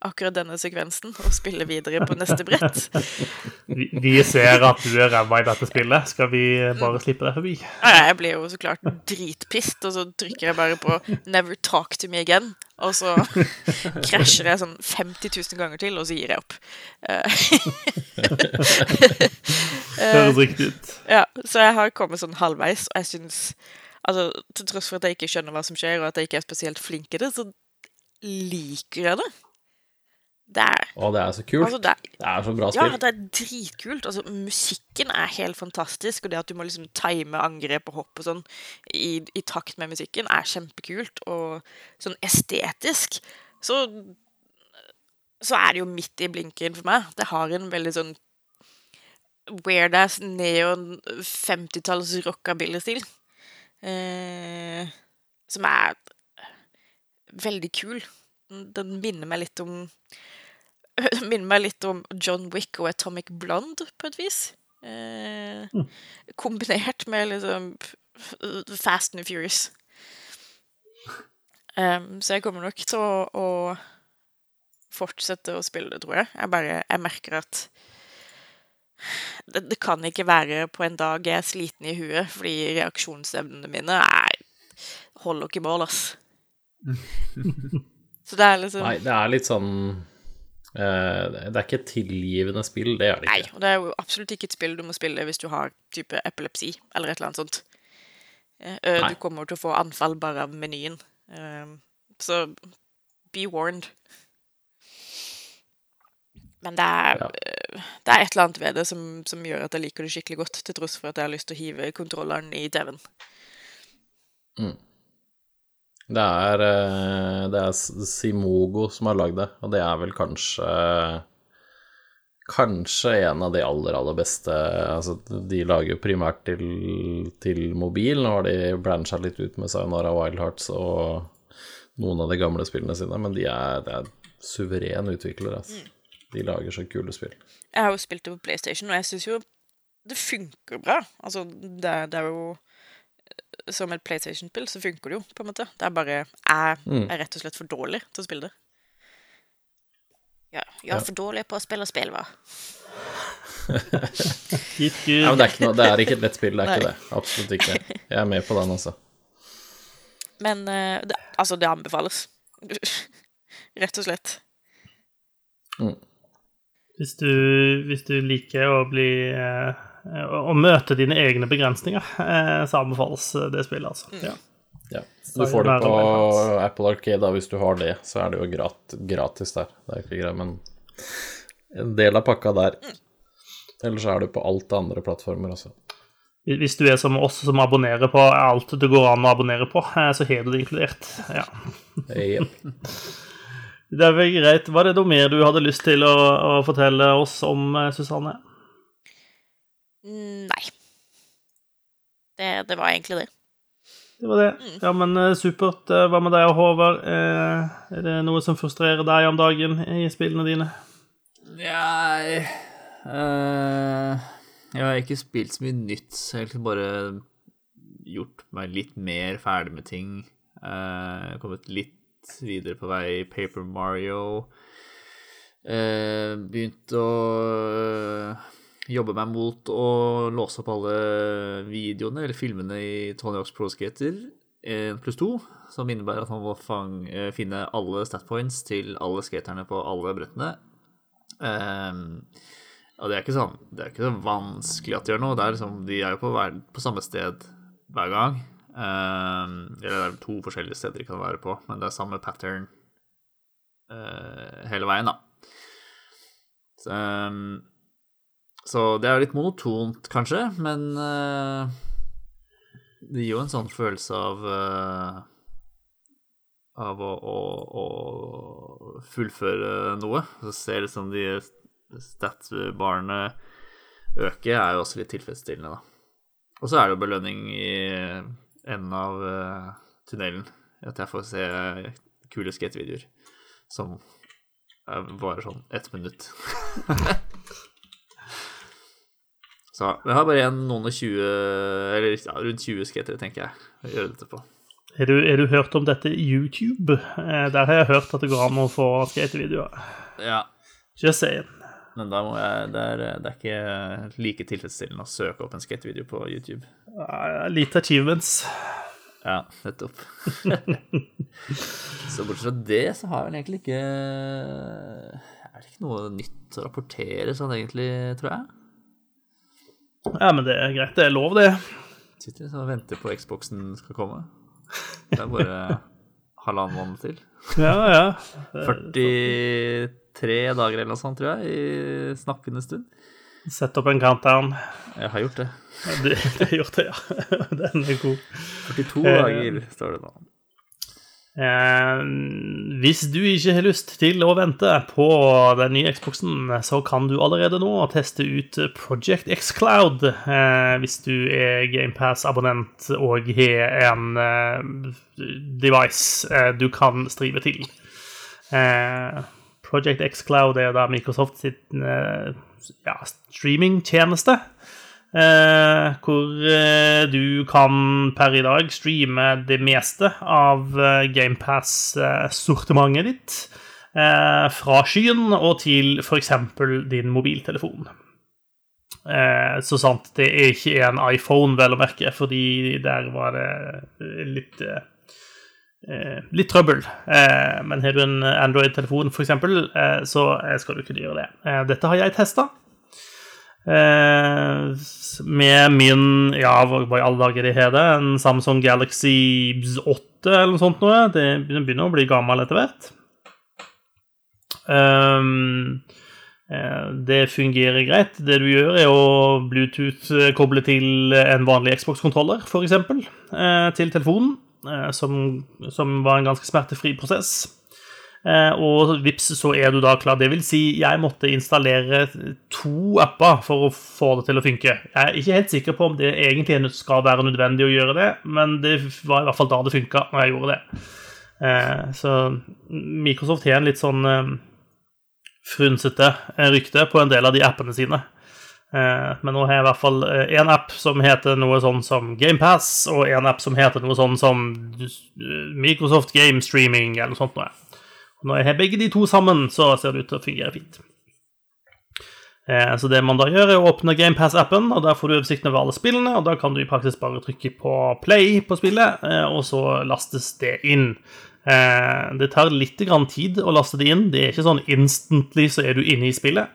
akkurat denne sekvensen og spille videre på neste brett. [laughs] Vi, vi ser at du er ræva i dette spillet. Skal vi bare slippe deg forbi? Jeg blir jo så klart dritpist, og så trykker jeg bare på 'never talk to me again', og så [laughs] krasjer jeg sånn 50 000 ganger til, og så gir jeg opp. [laughs] Eh, Høres riktig ut. Ja, så jeg har kommet sånn halvveis, og jeg syns Altså, til tross for at jeg ikke skjønner hva som skjer, og at jeg ikke er spesielt flink i det, så liker jeg det. Det er Å, det er så kult. Altså, det er, Det er så bra ja, det er dritkult. Altså, musikken er helt fantastisk, og det at du må liksom time angrep og hopp og sånn i, i takt med musikken, er kjempekult. Og sånn estetisk så så er det jo midt i blinken for meg. Det har en veldig sånn weird ass neon 50-talls rockabilly-stil. Eh, som er veldig kul. Den- minner meg litt om [laughs] minner meg litt om John Wick og Atomic Blonde, på et vis. Eh, Kombinert med liksom Fast and Furious. Um, så jeg kommer nok til å, å fortsette å spille det, tror jeg. Jeg bare Jeg merker at det, det kan ikke være på en dag jeg er sliten i huet, fordi reaksjonsevnene mine er holder ikke mål, ass. [laughs] Så det er liksom Nei, det er litt sånn eh, Det er ikke et tilgivende spill, det er det ikke. Nei, og det er jo absolutt ikke et spill du må spille hvis du har type epilepsi eller et eller annet sånt. Eh, eh, Nei. Du kommer til å få anfall bare av menyen. Um, så be warned. Men det er, Ja. eh, det er et eller annet ved det som, som gjør at jeg liker det skikkelig godt, til tross for at jeg har lyst til å hive kontrolleren i TV-en. Det er, eh, det er Simogo som har lagd det, og det er vel kanskje Kanskje en av de aller, aller beste Altså, de lager jo primært til, til mobil. Nå har de brancha litt ut med Sayonara Wild Hearts og noen av de gamle spillene sine, men de er, de er suverene utviklere, altså. De lager så kule spill. Jeg har jo spilt det på PlayStation, og jeg syns jo det funker bra. Altså, det, det er jo Som et PlayStation-spill så funker det jo, på en måte. Det er bare Jeg Mm. er rett og slett for dårlig til å spille det. Ja, jeg er Ja. for dårlig på å spille spill, hva? [laughs] Gitt Ja, men det er, ikke noe, det er ikke et lett spill, det er Nei. ikke det. Absolutt ikke. Jeg er med på den, altså. Men eh, det, altså, det anbefales. [laughs] Rett og slett. Hvis du, hvis du liker å bli eh, Å møte dine egne begrensninger, eh, så anbefales det spillet, altså. Ja. Ja. Du får det på Apple Arcade, da, hvis du har det. Så er det jo gratis der. Det er ikke greit, men en del av pakka der. Ellers er det på alt andre plattformer også. Hvis du er som oss som abonnerer på alt det går an å abonnere på, eh, så har du det inkludert. Ja. Yep. [laughs] Det er vel greit. Var det noe mer du hadde lyst til å, å fortelle oss om, eh, Susanne? Nei. Det, det var egentlig det. Det var det. Ja, men eh, supert. Eh, Hva med deg og Håvard? Eh, Er det noe som frustrerer deg om dagen i spillene dine? Nei uh, Jeg har ikke spilt så mye nytt. Jeg har egentlig bare gjort meg litt mer ferdig med ting. Uh, kommet litt videre på vei i Paper Mario. Eh, begynt å eh, jobbe meg mot å låse opp alle videoene eller filmene i Tony Hawks Pro Skater 1 pluss 2, som innebærer at man må fang, eh, finne alle stat points til alle skaterne på alle brettene. Ehm, og det er ikke sånn Det er ikke så vanskelig at de gjør noe. Det er liksom, de er jo på, hver, på samme sted hver gang. Ehm, eller det er to forskjellige steder de kan være på, men det er samme pattern eh, hele veien, da. Så, ehm, så det er litt monotont, kanskje, men eh, det gir jo en sånn følelse av eh, av å, å, å fullføre noe. Så ser liksom de stat-barene øke, er jo også litt tilfredsstillende, da. Og så er det jo belønning i enden av uh, tunnelen. At jeg får se kule skatevideoer som er- varer sånn ett minutt. [laughs] så jeg har bare igjen noen og tjue, eller ja, rundt 20 skatere, tenker jeg, å gjøre dette på. Har du, du hørt om dette i YouTube? Eh, Der har jeg hørt at det går an å få skatevideoer. Ja, Just saying. Men da må jeg, det, er, det er ikke like tilfredsstillende å søke opp en skatevideo på YouTube. Litt achievements. Ja, nettopp. [laughs] så bortsett fra det, så har jeg vel egentlig ikke Er det ikke noe nytt å rapportere sånn egentlig, tror jeg? Ja, men det er greit. Det er lov, det. Sitter og venter på Xboxen skal komme. Det er bare halvannen måned til. Ja, ja. [laughs] 43 dager eller noe sånt, tror jeg, i snakkende stund. Sett opp en countdown. Jeg har gjort det. Du det har gjort det, ja. [laughs] Den er god. 42 dager, dager, står det nå. Uh, hvis du ikke har lyst til å vente på den nye Xboxen, så kan du allerede nå teste ut Project Xcloud uh, hvis du er GamePass-abonnent og har en eh, device eh, du kan strive til. Eh, Project Xcloud er da Microsoft sitt eh, ja, streamingtjeneste. Eh, hvor eh, du kan per i dag streame det meste av eh, GamePass-sortimentet ditt eh, fra skyen og til f.eks. din mobiltelefon. Eh, så sant det er ikke en iPhone, vel å merke, fordi der var det eh, litt eh, eh, litt trøbbel. Eh, men har du en Android-telefon, f.eks., eh, så eh, skal du kunne gjøre det. Eh, dette har jeg testa. Eh, med min Ja, hva i alle dager det heter? En Samsung Galaxy 8 eller noe sånt noe. Det begynner å bli gammel etter hvert. Eh, det fungerer greit. Det du gjør, er å Bluetooth-koble til en vanlig Xbox-kontroller, f.eks., eh, til telefonen, eh, som, som var en ganske smertefri prosess. Eh, og vips, så er du da klar. Det vil si, jeg måtte installere to apper for å få det til å funke. Jeg er ikke helt sikker på om det egentlig skal være nødvendig å gjøre det, men det var i hvert fall da det funka når jeg gjorde det. Eh, så Microsoft har en litt sånn eh, frynsete eh, rykte på en del av de appene sine. Eh, Men nå har jeg i hvert fall én app som heter noe sånn som GamePass, og en app som heter noe sånn som eh, Microsoft Game Streaming, eller noe sånt noe. Når jeg har begge de to sammen, så ser det ut til å fungere fint. Eh, Så det man da gjør, er å åpne GamePass-appen, og der får du oversikten over alle spillene, og da kan du i praksis bare trykke på play på spillet, eh, og så lastes det inn. Eh, Det tar litt tid å laste det inn. Det er ikke sånn instantly så er du inne i spillet.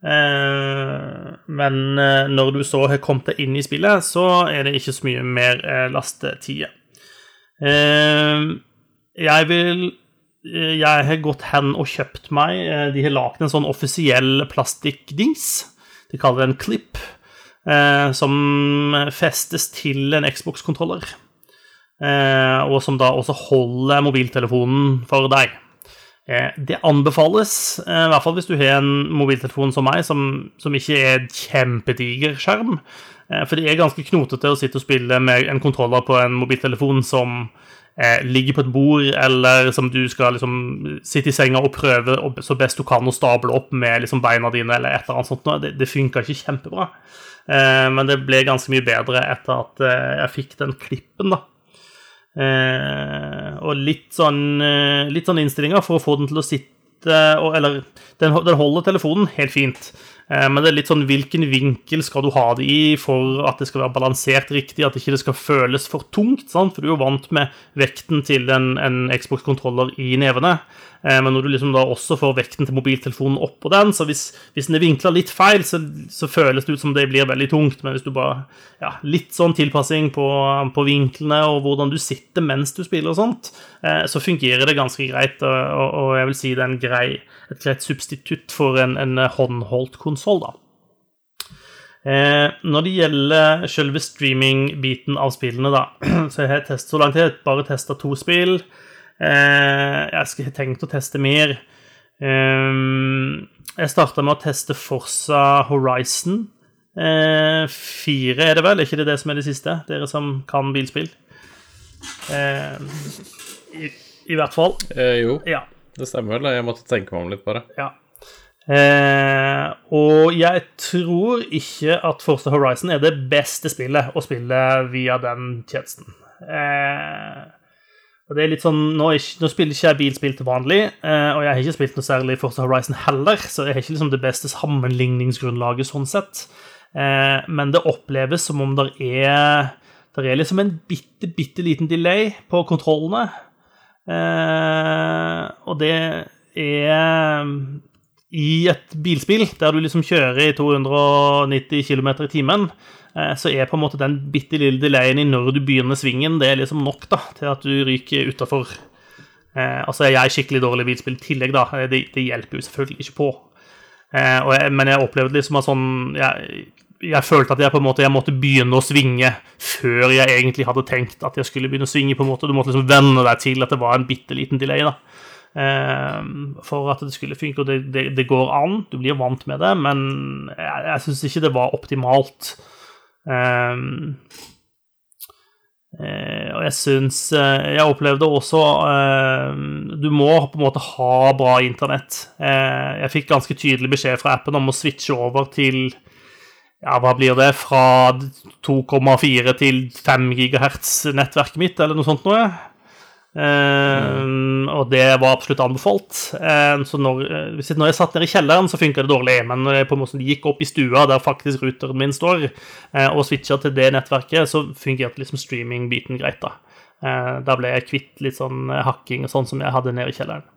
Eh, Men eh, når du så har kommet deg inn i spillet, så er det ikke så mye mer eh, lastetid. Jeg vil Jeg har gått hen og kjøpt meg De har lagd en sånn offisiell plastikkdings. De kaller det en clip. Som festes til en Xbox-kontroller. Og som da også holder mobiltelefonen for deg. Eh, Det anbefales, eh, i hvert fall hvis du har en mobiltelefon som meg, som, som ikke er kjempediger skjerm. Eh, For det er ganske knotete å sitte og spille med en kontroller på en mobiltelefon som eh, ligger på et bord, eller som du skal liksom sitte i senga og prøve så best du kan å stable opp med liksom beina dine, eller et eller annet sånt. Det, det funka ikke kjempebra. Eh, Men det ble ganske mye bedre etter at eh, jeg fikk den klippen, da. Eh, og litt sånn, eh, litt sånn innstillinger for å få den til å sitte og, Eller den, den holder telefonen helt fint, men det er litt sånn hvilken vinkel skal du ha det i for at det skal være balansert riktig, at ikke det skal føles for tungt, sant? for du er jo vant med vekten til en, en Xbox-kontroller i nevene. Eh, Men når du liksom da også får vekten til mobiltelefonen oppå den, så hvis, hvis den er vinkla litt feil, så, så føles det ut som det blir veldig tungt. Men hvis du bare ja, Litt sånn tilpassing på, på vinklene og hvordan du sitter mens du spiller og sånt, eh, så fungerer det ganske greit. Og, og jeg vil si det er en grei, et greit substitutt for en, en håndholdt konsoll, da. Eh, når det gjelder selve streaming-biten av spillene, da, [clears throat] så jeg har test, så langt har jeg bare testa to spill. Eh, jeg skal tenkt å teste mer. Eh, jeg starta med å teste Forsa Horizon. Eh, fire er det vel, er ikke det det som er det siste? Dere som kan bilspill. Eh, i, I hvert fall. Eh, jo, Ja. Det stemmer vel. Jeg måtte tenke meg om litt, bare. Ja. Eh, og jeg tror ikke at Forza Horizon er det beste spillet å spille via den tjenesten. Eh, og det er litt sånn, Nå, ikke, nå spiller ikke jeg bilspill til vanlig, eh, og jeg har ikke spilt noe særlig Forza Horizon heller, så jeg har ikke liksom det beste sammenligningsgrunnlaget sånn sett. Eh, men det oppleves som om det er er liksom en bitte, bitte liten delay på kontrollene. Eh, og det er i et bilspill der du liksom kjører i 290 km i timen, eh, så er på en måte den bitte lille delayen i når du begynner svingen, det er liksom nok da, til at du ryker utafor. Eh, altså, er skikkelig dårlig bilspill i tillegg, da. Eh, det, det, hjelper jo selvfølgelig ikke på. Eh, jeg, men jeg opplevde liksom at sånn jeg, jeg, følte at jeg på en måte jeg måtte begynne å svinge før jeg egentlig hadde tenkt at jeg skulle begynne å svinge. på en måte. Du måtte liksom venne deg til at det var en bitte liten delay. da. Ehm, for at det skulle funke. Og det, det, det, går an, du blir vant med det, men jeg, jeg syns ikke det var optimalt. Um, og jeg syns eh, Jeg opplevde også eh, Du må på en måte ha bra internett. Uh, jeg fikk ganske tydelig beskjed fra appen om å switche over til ja, hva blir det, fra 2,4 til 5 GHz nettverket mitt, eller noe sånt noe. Uh, og det var absolutt anbefalt. Eh, så når, når, jeg satt nede i kjelleren, så funka det dårlig. Men når jeg på en måte gikk opp i stua, der faktisk routeren min står, og switcha til det nettverket, så fungerte liksom streaming-biten greit. Da Da ble jeg kvitt litt sånn hakking og sånn som jeg hadde nede i kjelleren.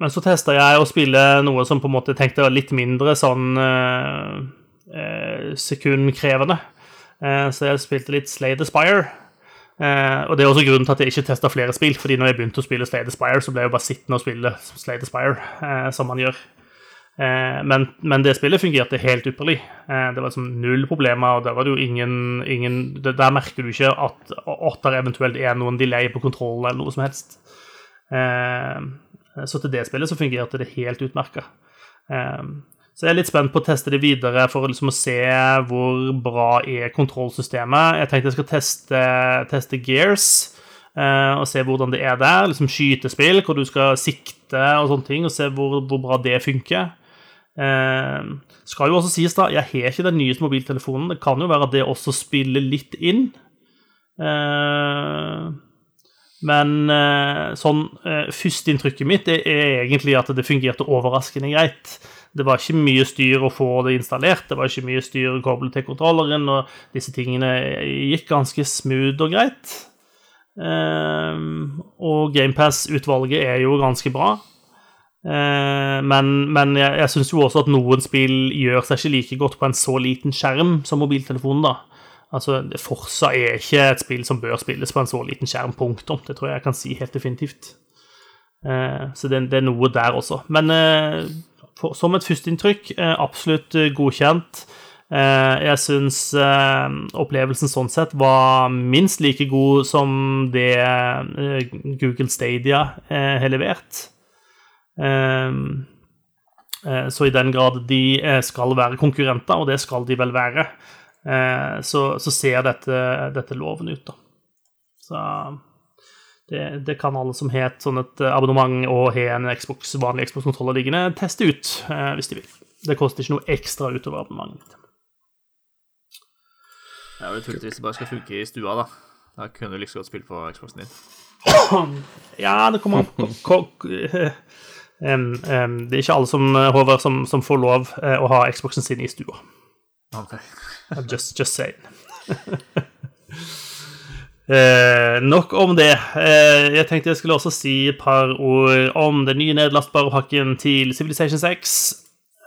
Men så testa jeg å spille noe som på en måte tenkte var litt mindre sånn sekundkrevende. så jeg spilte litt Slay the Spire. Eh, og Det er også grunnen til at jeg ikke testa flere spill. fordi når jeg begynte å spille Slay the Spire, så ble jeg jo bare sittende og spille Slay the Spire, eh, som man gjør. Eh, men, men, det spillet fungerte helt ypperlig. Eh, det var liksom null problemer. og Der var det jo ingen, ingen Der merker du ikke at, at det eventuelt er noen delay på kontrollen eller noe som helst. Eh, så til det spillet så fungerte det helt utmerka. Eh, så jeg er litt spent på å teste det videre for liksom å se hvor bra er kontrollsystemet. Jeg tenkte jeg skal teste, teste Gears uh, og se hvordan det er der. Liksom skytespill hvor du skal sikte og sånne ting, og se hvor, hvor bra det funker. Eh, skal jo også sies, da, jeg har ikke den nyeste mobiltelefonen. Det kan jo være at det også spiller litt inn. Uh, men sånn førsteinntrykket mitt er egentlig at det fungerte overraskende greit. Det var ikke mye styr å få det installert, det var ikke mye styr å koble til kontrolleren, og disse tingene gikk ganske smooth og greit. Um, og GamePass-utvalget er jo ganske bra. Uh, men, men, jeg, jeg syns jo også at noen spill gjør seg ikke like godt på en så liten skjerm som mobiltelefonen, da. Altså, Forsa er ikke et spill som bør spilles på en så liten skjerm, punktum. Det tror jeg jeg kan si helt definitivt. Eh, så det, det, er noe der også. Men eh, for, som et førsteinntrykk eh, absolutt eh, godkjent. Eh, jeg syns opplevelsen sånn sett var minst like god som det Google Stadia har levert. Så i den grad de skal være konkurrenter, og det skal de vel være, så, så ser dette, dette loven ut, da. Så det, det, kan alle som har sånn et eh, abonnement og har en Xbox, vanlig Xbox-kontroller liggende, teste ut eh, hvis de vil. Det koster ikke noe ekstra utover abonnementet. Det er jo tullete hvis det bare skal funke i stua, da. Da kunne du like godt spille på Xboxen din. [clears throat] ja, det kommer um, um, Det er ikke alle som, eh, Håvard, som, som får lov å ha Xboxen sin i stua. Okay. Just, just saying. [laughs] Eh, nok om det. Eh, jeg tenkte jeg skulle også si et par ord om den nye nedlastbare pakken til Civilization 6.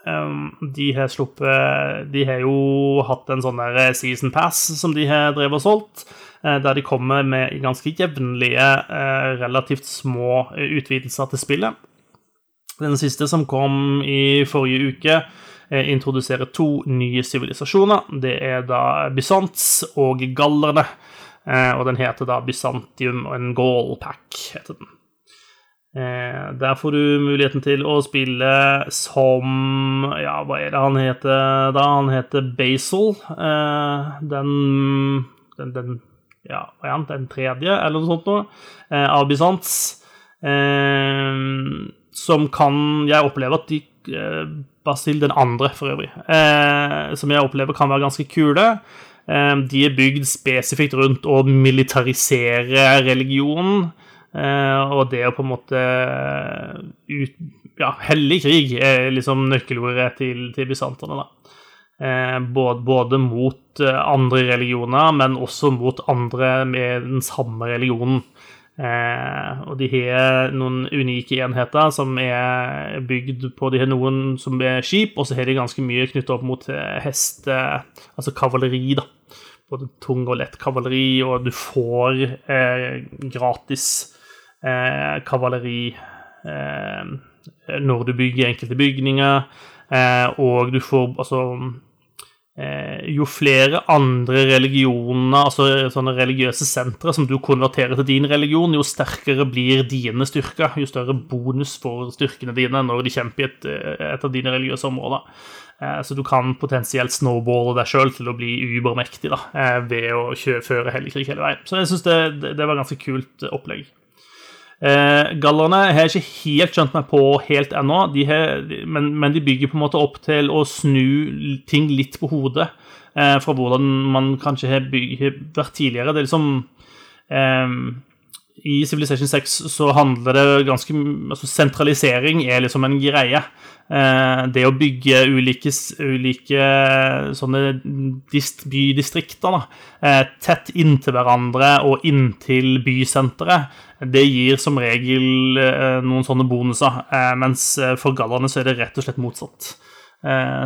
Um, de har sluppet De har jo hatt en sånn der season pass som de har drevet og solgt, eh, der de kommer med ganske jevnlige, eh, relativt små utvidelser til spillet. Den siste som kom i forrige uke, introduserer to nye sivilisasjoner. Det er da Bysants og gallerne. Eh, og den heter da Bysantium og en Gaul-pack, heter den. Eh, der får du muligheten til å spille som Ja, hva er det han heter da? Han heter Basil. Eh, den, den, den Ja, hva er han? Den tredje, eller noe sånt noe, av Bysants. som kan Jeg opplever at de Basil den andre, for øvrig, som jeg opplever kan være ganske kule. Ehm, de er bygd spesifikt rundt å militarisere religionen. Eh, og det å på en måte ut, Ja, hellig krig er liksom nøkkelordet til, til bysanterne, da. Eh, både, både, mot eh, andre religioner, men også mot andre med den samme religionen. Eh, og de har noen unike enheter som er bygd på De har noen som er skip, og så har de ganske mye knyttet opp mot eh, hest, altså kavaleri, da. Både tung og lett kavaleri, og du får eh, gratis eh, kavaleri eh, når du bygger enkelte bygninger, eh, og du får altså Eh, jo flere andre religioner, altså sånne religiøse sentre, som du konverterer til din religion, jo sterkere blir dine styrker. Jo større bonus får styrkene dine når de kjemper i et, eh, et av dine religiøse områder. Eh, så du kan potensielt snowballe deg sjøl til å bli ubermektig da, ved å føre hellig krig hele veien. Så jeg syns det, det, var et ganske kult opplegg. Eh, gallerne har jeg ikke helt skjønt meg på helt ennå, de har, men, men, de bygger på en måte opp til å snu ting litt på hodet eh, fra hvordan man kanskje har, bygget, har vært tidligere. Det er liksom eh, I Civilization 6 så handler det ganske altså Sentralisering er liksom en greie. Eh, det å bygge ulike, ulike sånne bydistrikter da, eh, tett inntil hverandre og inntil bysenteret, det gir som regel eh, noen sånne bonuser. Mens for gallerne så er det rett og slett motsatt.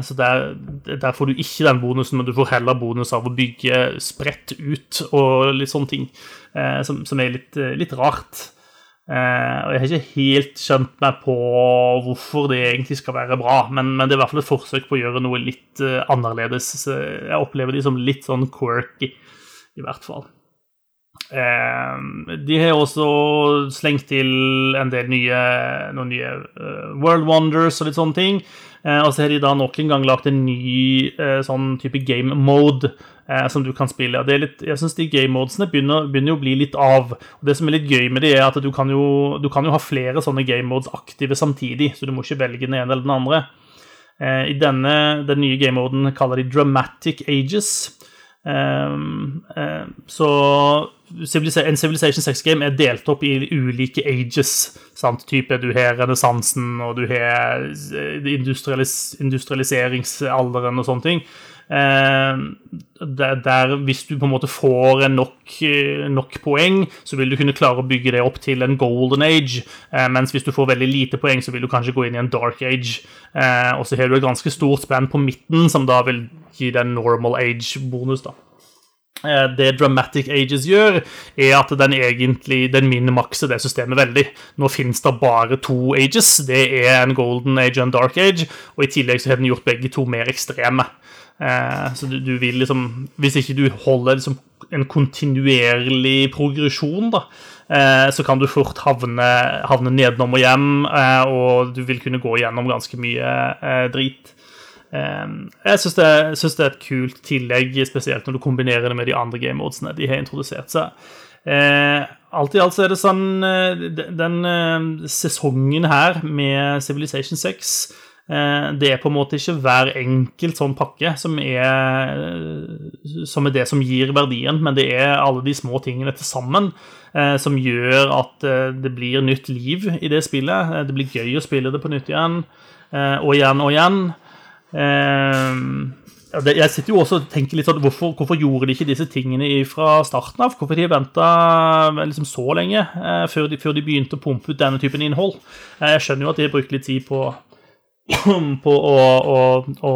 Så der, der, får du ikke den bonusen, men du får heller bonus av å bygge spredt ut og litt sånne ting, som, som er litt, litt rart. Uh, og Jeg har ikke helt skjønt meg på hvorfor det egentlig skal være bra, men, men det er i hvert fall et forsøk på å gjøre noe litt uh, annerledes. Så jeg opplever de som litt sånn quirky, i hvert fall. Uh, de har også slengt til en del nye, noen nye World Wonders og litt sånne ting. og så har de da nok en gang lagd en ny sånn type game mode eh, som du kan spille. Litt, jeg syns de game-modesene begynner, begynner, å bli litt av. Og Det som er litt gøy med de, er at du kan jo, du kan jo ha flere sånne game-modes aktive samtidig, så du må ikke velge den ene eller den andre. Eh, I denne, den nye game-moden kaller de Dramatic Ages. Um, um, så en Civilization 6-game er delt opp i ulike ages. Sant? Type Du har renessansen, og du har eh, industrialis industrialiseringsalderen og sånne ting. Eh, der, der, Hvis du på en måte får nok, eh, nok, poeng, så vil du kunne klare å bygge det opp til en golden age. Eh, mens hvis du får veldig lite poeng, så vil du kanskje gå inn i en dark age. Og så har du et ganske stort spenn på midten, som da vil gi deg normal age-bonus. da. Det Dramatic Ages gjør, er at den egentlig den minimakser det systemet veldig. Nå finnes det bare to ages. Det er en golden age og en dark age. Og i tillegg så har den gjort begge to mer ekstreme. Eh, så du, du, vil liksom Hvis ikke du holder liksom en kontinuerlig progresjon, da, eh, så kan du fort havne, havne nedenom og hjem, eh, og du vil kunne gå gjennom ganske mye drit. Eh, jeg syns det, det, er et kult tillegg, spesielt når du kombinerer det med de andre game modesene de har introdusert. Så eh, alt i alt så er det sånn Den, sesongen her med Civilization 6 Eh, det er på en måte ikke hver enkelt sånn pakke som er, som er det som gir verdien, men det er alle de små tingene til sammen eh, som gjør at eh, det blir nytt liv i det spillet. Det blir gøy å spille det på nytt igjen og igjen og igjen. Jeg sitter jo også og tenker litt sånn hvorfor, hvorfor, gjorde de ikke disse tingene fra starten av? Hvorfor de venta liksom så lenge før de, før de begynte å pumpe ut denne typen innhold? Jeg skjønner jo at de har brukt litt tid på på å, å, å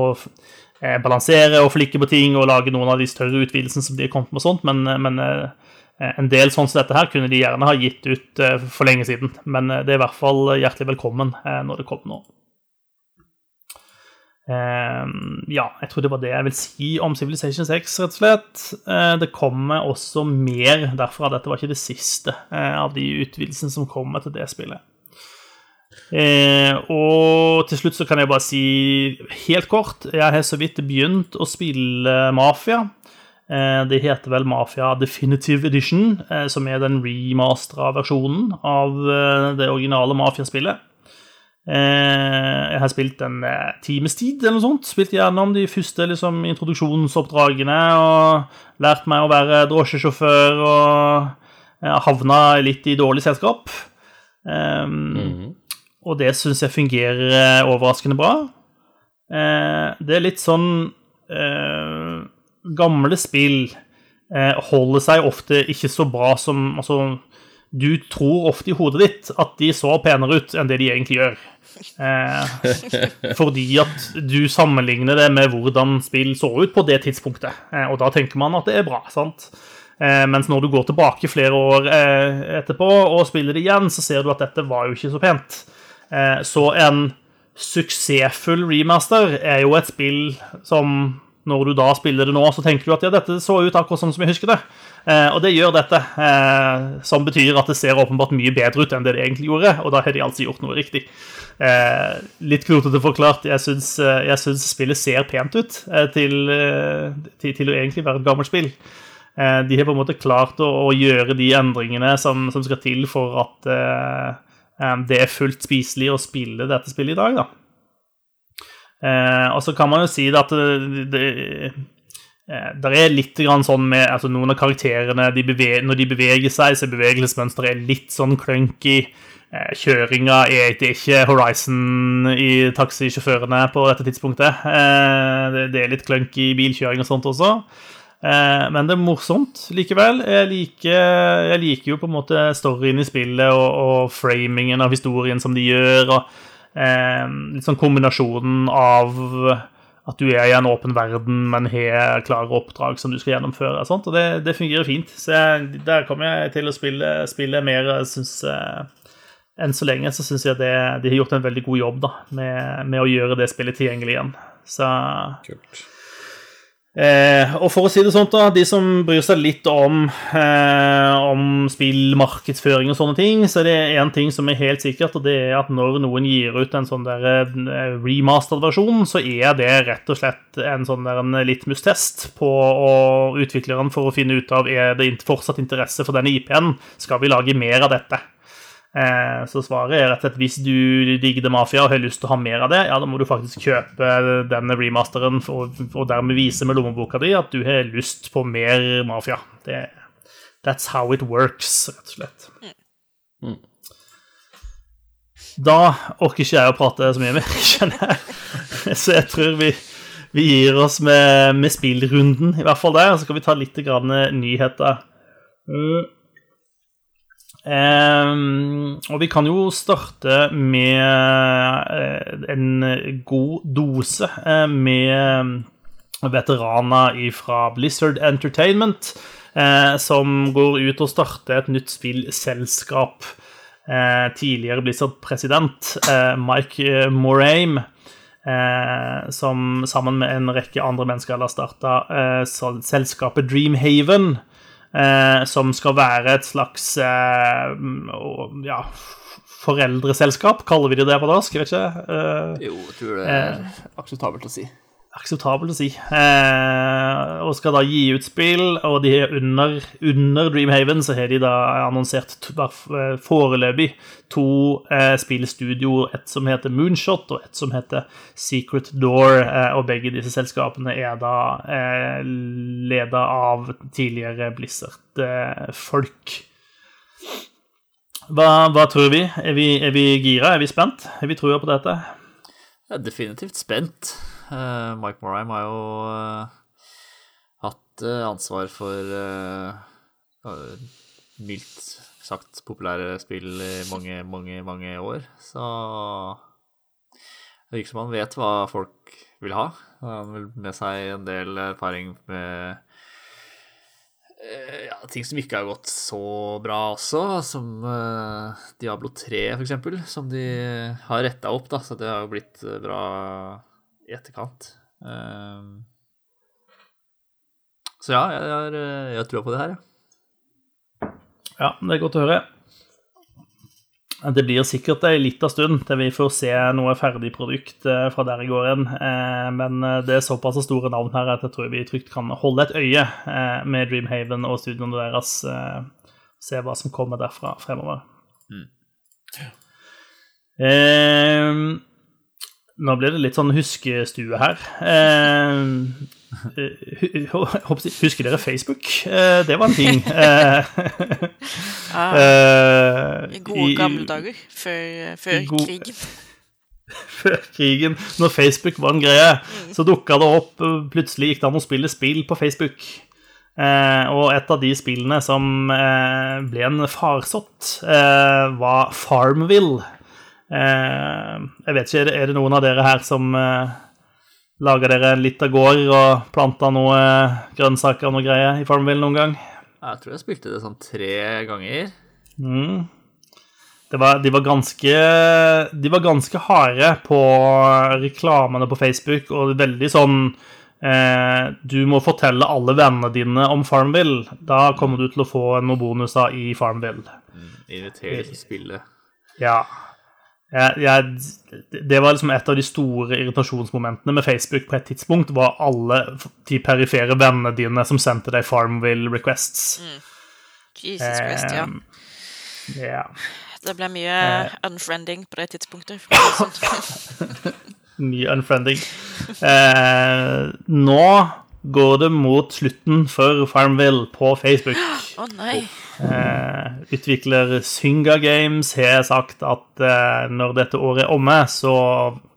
eh, balansere og flikke på ting og lage noen av de større utvidelsene som de har kommet med, og sånt, men, men eh, en del sånn som dette her kunne de gjerne ha gitt ut eh, for lenge siden. Men det er i hvert fall hjertelig velkommen når det kommer nå. ja, jeg tror det var det jeg vil si om Civilization 6, rett og slett. det kommer også mer derfra. Dette var ikke det siste av de utvidelsene som kommer til det spillet. Eh, og til slutt så kan jeg bare si helt kort Jeg har så vidt begynt å spille Mafia. Eh, det heter vel Mafia Definitive Edition, eh, som er den remastera versjonen av eh, det originale Mafia-spillet. Eh, jeg har spilt en eh, times tid eller noe sånt. Spilt gjennom de første liksom, introduksjonsoppdragene og lært meg å være drosjesjåfør og havna litt i dårlig selskap. Um, mm -hmm og det syns jeg fungerer eh, overraskende bra. Eh, det er litt sånn eh, Gamle spill holder seg ofte ikke så bra som Altså, du tror ofte i hodet ditt at de så penere ut enn det de egentlig gjør. Eh, [laughs] fordi at du sammenligner det med hvordan spill så ut på det tidspunktet. Og da tenker man at det er bra. sant? Eh, mens når du går tilbake flere år etterpå og spiller det igjen, så ser du at dette var jo ikke så pent. Eh, så en suksessfull remaster er jo et spill som når du da spiller det nå, så tenker du at ja, dette så ut akkurat sånn som jeg husker det. Eh, og det gjør dette, eh, som betyr at det ser åpenbart mye bedre ut enn det det egentlig gjorde, og da har de altså gjort noe riktig. Litt klotete forklart, jeg syns, jeg syns spillet ser pent ut til, til, til, å egentlig være et gammelt spill. de har på en måte klart å, å gjøre de endringene som, som, skal til for at det er fullt spiselig å spille dette spillet i dag, da. Eh, og så kan man jo si at det, det, det er litt sånn med altså Noen av karakterene de beveger, Når de beveger seg, så er bevegelsesmønsteret er litt sånn clunky. Eh, kjøringa er ikke Horizon i taxisjåførene på dette tidspunktet. Eh, det, det er litt clunky bilkjøring og sånt også. Eh, men det er morsomt likevel. Jeg liker, jeg liker, jo på en måte storyen i spillet og, og framingen av historien som de gjør. og eh, litt sånn kombinasjonen av at du er i en åpen verden, men har klare oppdrag som du skal gjennomføre. og sånt, og det, det fungerer fint. Så jeg, der kommer jeg til å spille, spille mer. Synes, eh, enn så lenge så syns jeg det, de har gjort en veldig god jobb da, med, med, å gjøre det spillet tilgjengelig igjen. Så Kult. Eh, og for å si det sånn, da, de som bryr seg litt om, eh, om spillmarkedsføring og sånne ting, så er det én ting som er helt sikkert, og det er at når noen gir ut en sånn der eh, remastered versjon, så er det rett og slett en sånn der en litmus-test på utvikleren for å finne ut av er det fortsatt interesse for denne IP-en. Skal vi lage mer av dette? Eh, så svaret er rett og slett hvis du digger The Mafia og har lyst til å ha mer av det, ja, da må du faktisk kjøpe denne remasteren og, og dermed vise med lommeboka di at du har lyst på mer Mafia. Det, that's how it works, rett og slett. Mm. Da orker ikke jeg å prate så mye mer, [laughs] kjenner jeg. Så jeg tror vi, vi gir oss med, med spillrunden, i hvert fall der. Så kan vi ta litt grann nyheter. Mm. Um, og vi kan jo starte med uh, en god dose uh, med veteraner fra Blizzard Entertainment, eh, som går ut og starter et nytt spillselskap. tidligere Blizzard-president Mike Moraim, som sammen med en rekke andre mennesker har starta selskapet Dreamhaven. Eh, som skal være et slags eh, ja, foreldreselskap, kaller vi det det på norsk? Jeg vet ikke. Eh, jo, jeg tror det er akseptabelt å si akseptabelt å si. Eh, og skal da gi ut spill, og de er under, under Dreamhaven så har de da annonsert to, foreløpig to eh, spillstudioer. et som heter Moonshot, og et som heter Secret Door. Eh, og begge disse selskapene er da eh, leda av tidligere Blizzard-folk. Hva, hva, tror vi? Er, vi? er vi gira? Er vi spent? Er vi trua på dette? Jeg er definitivt spent. Uh, Mike Morheim har jo uh, hatt uh, ansvar for mildt sagt populære spill i mange, mange, mange år. Så det virker som han vet hva folk vil ha. Han vil med seg en del erfaring med ja, ting som ikke har gått så bra også, som Diablo 3 f.eks., som de har retta opp, da, så det har jo blitt bra i etterkant. Um, så ja, jeg har, jeg har trua på det her, ja. Ja, det er godt å høre. Det blir sikkert ei lita stund til vi får se noe ferdig produkt eh, fra der i går igjen. Eh, men eh, det er såpass store navn her at jeg tror vi trygt kan holde et øye med Dreamhaven og studioene deres. Se hva som kommer derfra fremover. Mm. Eh, nå blir det litt sånn huskestue her. Eh, husker dere Facebook? Eh, det var en ting. [laughs] ah, I gode gamle dager. Før, før gode, krigen. [laughs] Før krigen, når Facebook var en greie, mm. så dukka det opp Plutselig gikk det an å spille spill på Facebook. Eh, og et av de spillene som eh, ble en farsott, eh, var Farmville. Eh, jeg vet ikke, er det, noen av dere her som eh, lager dere en liten gård og planter noe eh, grønnsaker og noe greier i Farmville noen gang? Jeg tror jeg spilte det sånn tre ganger. Mm. Det var, de, var ganske, de var ganske harde på reklamene på Facebook, og veldig sånn eh, Du må fortelle alle vennene dine om Farmville. Da kommer du til å få noen bonuser i Farmville. Mm, de til å spille. Ja. Jeg, jeg, det var liksom et av de store irritasjonsmomentene med Facebook på et tidspunkt, var alle de perifere vennene dine som sendte deg Farmville requests. Jesus Christ, ja. Yeah. Det ble mye unfriending på det tidspunktet. sånn. [laughs] Mye unfriending. Eh, nå går det mot slutten for Farmville på Facebook. Å nei. Eh, utvikler Synga Games har sagt at eh, når dette året er omme, så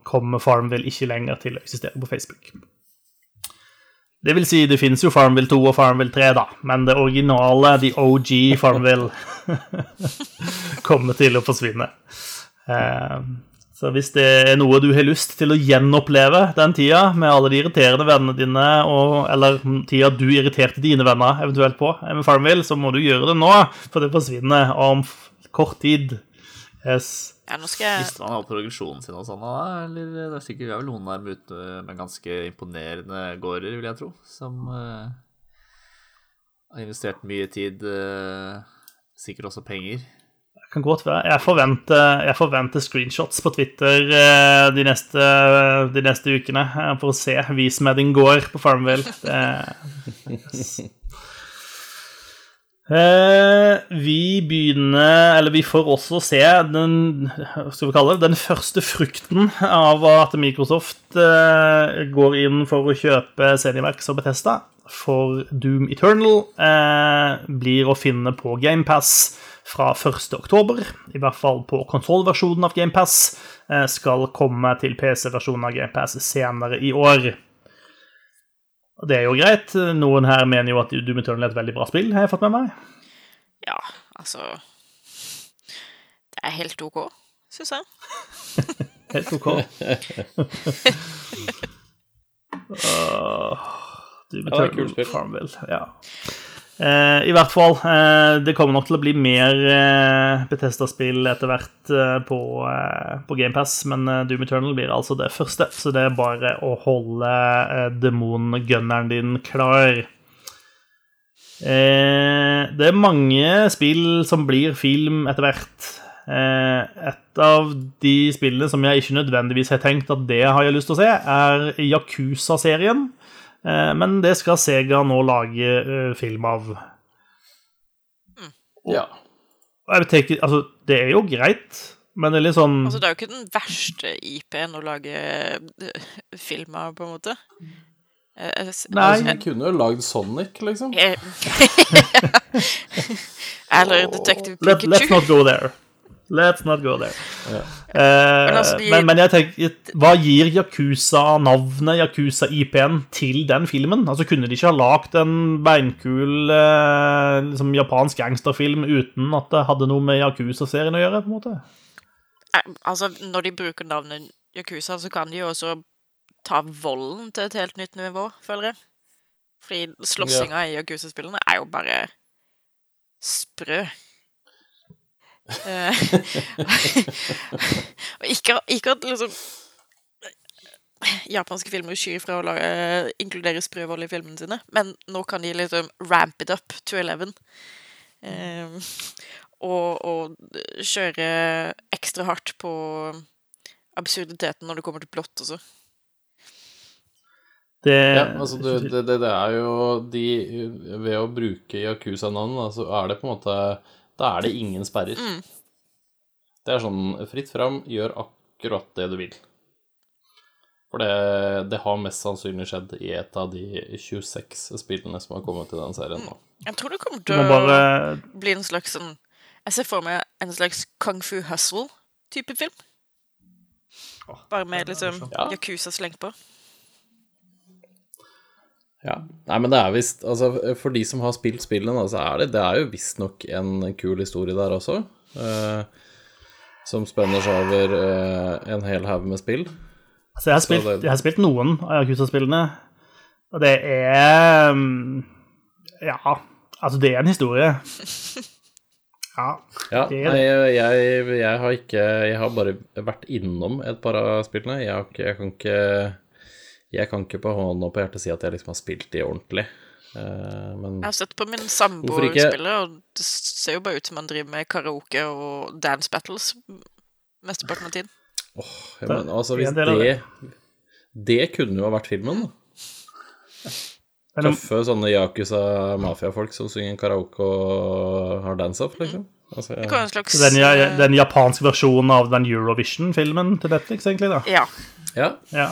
kommer Farmville ikke lenger til å eksistere på Facebook. Det vil si, det finnes jo Farmville 2 og Farmville 3, da, men det originale, the OG Farmville, [laughs] kommer til å forsvinne. Eh, så hvis det er noe du har lyst til å gjenoppleve den tida, med alle de irriterende vennene dine, og, eller tida du irriterte dine venner eventuelt på med Farmville, så må du gjøre det nå, for det forsvinner om f- kort tid. Yes. Ja, nå skal jeg Mister man all progresjonen sin og sånn? Eller det er sikkert vi har vel noen der med ute med ganske imponerende gårder, vil jeg tro, som uh, har investert mye tid, uh, sikkert også penger. Kan godt være. Jeg forventer, jeg forventer screenshots på Twitter eh, de, neste, de neste ukene eh, for å se Vis meg gård på Farmville. Yes. Eh, vi begynner Eller vi får også se den skal vi kalle det, den første frukten av at Microsoft eh, går inn for å kjøpe Zenimax og Betesta For Doom Eternal eh, blir å finne på GamePass fra 1. oktober. I hvert fall på kontrollversjonen av GamePass. Eh, skal komme til PC-versjonen av GamePass senere i år. Og det er jo greit. Noen her mener jo at Doom Eternal er et veldig bra spill, har jeg fått med meg. Ja, altså Det er helt OK, syns jeg. [laughs] Helt OK. [laughs] uh, Doom Ja, det er kult Eternal spill. Farmville. Ja. Eh, I hvert fall. Eh, det kommer nok til å bli mer eh, Bethesda-spill etter hvert eh, på, eh, på GamePass, men Doom Eternal blir altså det første, så det er bare å holde eh, demongunneren din klar. Det er mange spill som blir film etter hvert. Et av de spillene som jeg ikke nødvendigvis har tenkt at det har jeg lyst til å se, er Yakuza-serien. Eh, men det skal Sega nå lage eh, film av. Ja. Og Jeg tenker, altså, det er jo greit, men det er litt sånn Altså, det er jo ikke den verste IP-en å lage eh, film av, på en måte. Eh, Nei. Altså, vi kunne jo lagd Sonic, liksom. [laughs] Eller Detective Let, let's not go there. Let's not go there. Ja. Eh, altså, de- men, men jeg tenker, hva gir Yakuza-navnet, Yakuza-IP-en, til den filmen? Altså, Kunne de ikke ha lagd en beinkul eh, liksom, japansk gangsterfilm uten at det hadde noe med Yakuza-serien å gjøre? på en måte? Eh, Altså, når de bruker navnet Yakuza, så kan de jo også ta volden til et helt nytt nivå, føler jeg. Fordi slåssinga i Yakuza-spillene er jo bare sprø. Eh, [laughs] Og ikke, ikke at liksom Japanske filmer skyr fra å lage, inkludere sprøvold i filmene sine, men nå kan de liksom ramp it up to 11. Eh, og, og kjøre ekstra hardt på absurditeten når det kommer til plott også. Det, Ja, altså du, det, det, det er jo de Ved å bruke Yakuza-navn, så altså er det på en måte Da er det ingen sperrer. Mm. Det er sånn fritt fram, gjør akkurat det du vil. For det, det har mest sannsynlig skjedd i et av de 26 spillene som har kommet til den serien nå. Jeg tror det kommer til å bare bli en slags sånn Jeg ser for meg en slags kung fu hustle-type film. Bare med liksom Ja. Yakuza slengt på. Ja. Nei, men det er visst Altså, for de som har spilt spillene, så er det Det er jo visstnok en kul historie der også. eh, som spenner seg over eh, en hel haug med spill. Altså, jeg har spilt, det- jeg har spilt noen av Yakuza-spillene, og det er mm, Ja, altså, det er en historie. [laughs] Ja. Ja, Det er nei, jeg, jeg har ikke Jeg har bare vært innom et par av spillene. Jeg, har ikke, jeg kan ikke Jeg kan ikke på hånda på hjertet si at jeg liksom har spilt de ordentlig. Eh, men Jeg har sett på min samboer spille, og det ser jo bare ut som han driver med karaoke og dance battles mesteparten av tiden. Åh, oh, altså, hvis det, det Det kunne jo ha vært filmen, da. Tøffe sånne Yakuza-mafiafolk som synger karaoke og har dance-off, liksom. Altså, Det kan en slags den, eh, den japanske versjonen av den Eurovision-filmen til Netflix, egentlig, da. Ja. ja. Ja.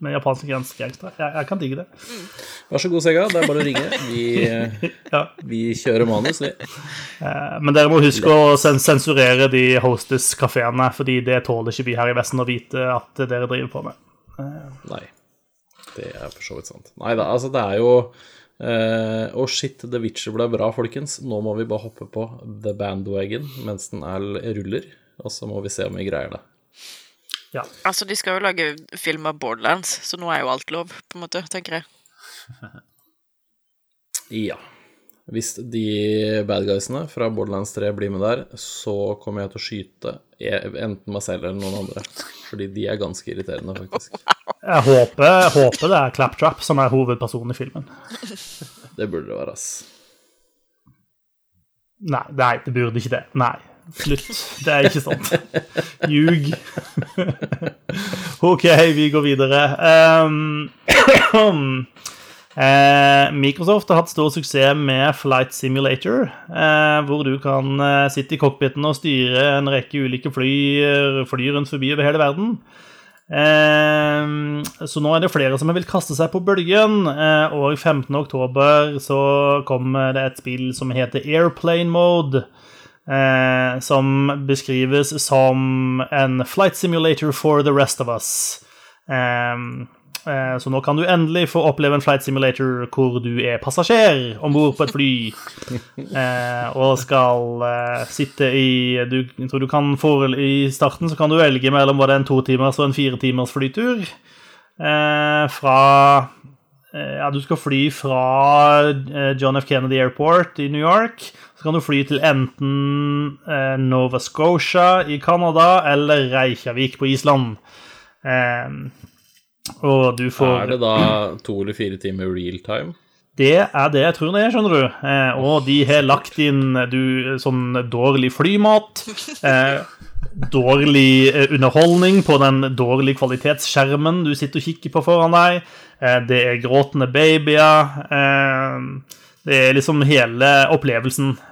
Med japanske gangster. Jeg, jeg kan digge det. Vær så god, Sega. Det er bare å ringe. Vi, [laughs] Ja. vi kjører manus, vi. Eh, Men dere må huske å sen sensurere de hostess-kafeene, fordi det tåler ikke vi her i Vesten å vite at dere driver på med. Nei. Det er for så vidt sant. Nei da, altså, det er jo Uh, Å, shit, The Witcher ble bra, folkens. Nå må vi bare hoppe på The Bandwagon mens den er ruller, og så må vi se om vi greier det. Ja. Altså, de skal jo lage film av Borderlands, så nå er jo alt lov, på en måte, tenker jeg. [laughs] Ja. Hvis de bad guysene fra Borderlands 3 blir med der, så kommer jeg til å skyte e- enten meg selv eller noen andre. Fordi de er ganske irriterende, faktisk. [laughs] Jeg håper, håper det er Claptrap som er hovedpersonen i filmen. Det burde det være, ass. Nei, nei, det burde ikke det. Nei. Slutt. Det er ikke sant. Ljug. OK, vi går videre. Um, Microsoft har hatt stor suksess med Flight Simulator, eh, hvor du kan eh, sitte i cockpiten og styre en rekke ulike fly, fly rundt forbi over hele verden. Eh, så nå er det flere som vil kaste seg på bølgen, og 15. oktober så kommer det et spill som heter Airplane Mode. Eh, som beskrives som en flight simulator for the rest of us. Eh, eh, så nå kan du endelig få oppleve en flight simulator hvor du er passasjer om bord på et fly. [laughs] Eh, og skal eh, sitte i du, du kan få I starten så kan du velge mellom både en to timers og en fire timers flytur. Eh, fra Ja, du skal fly fra John F. Kennedy Airport i New York. Så kan du fly til enten eh, Nova Scotia i Canada eller Reykjavik på Island. Eh, og du får Er det da to eller fire timer real time? det er det jeg tror det er, skjønner du. Eh, og de har lagt inn du, sånn dårlig flymat. Eh, dårlig eh, underholdning på den dårlige kvalitetsskjermen du sitter og kikker på foran deg. Eh, det er gråtende babyer. Eh, det er liksom hele opplevelsen eh,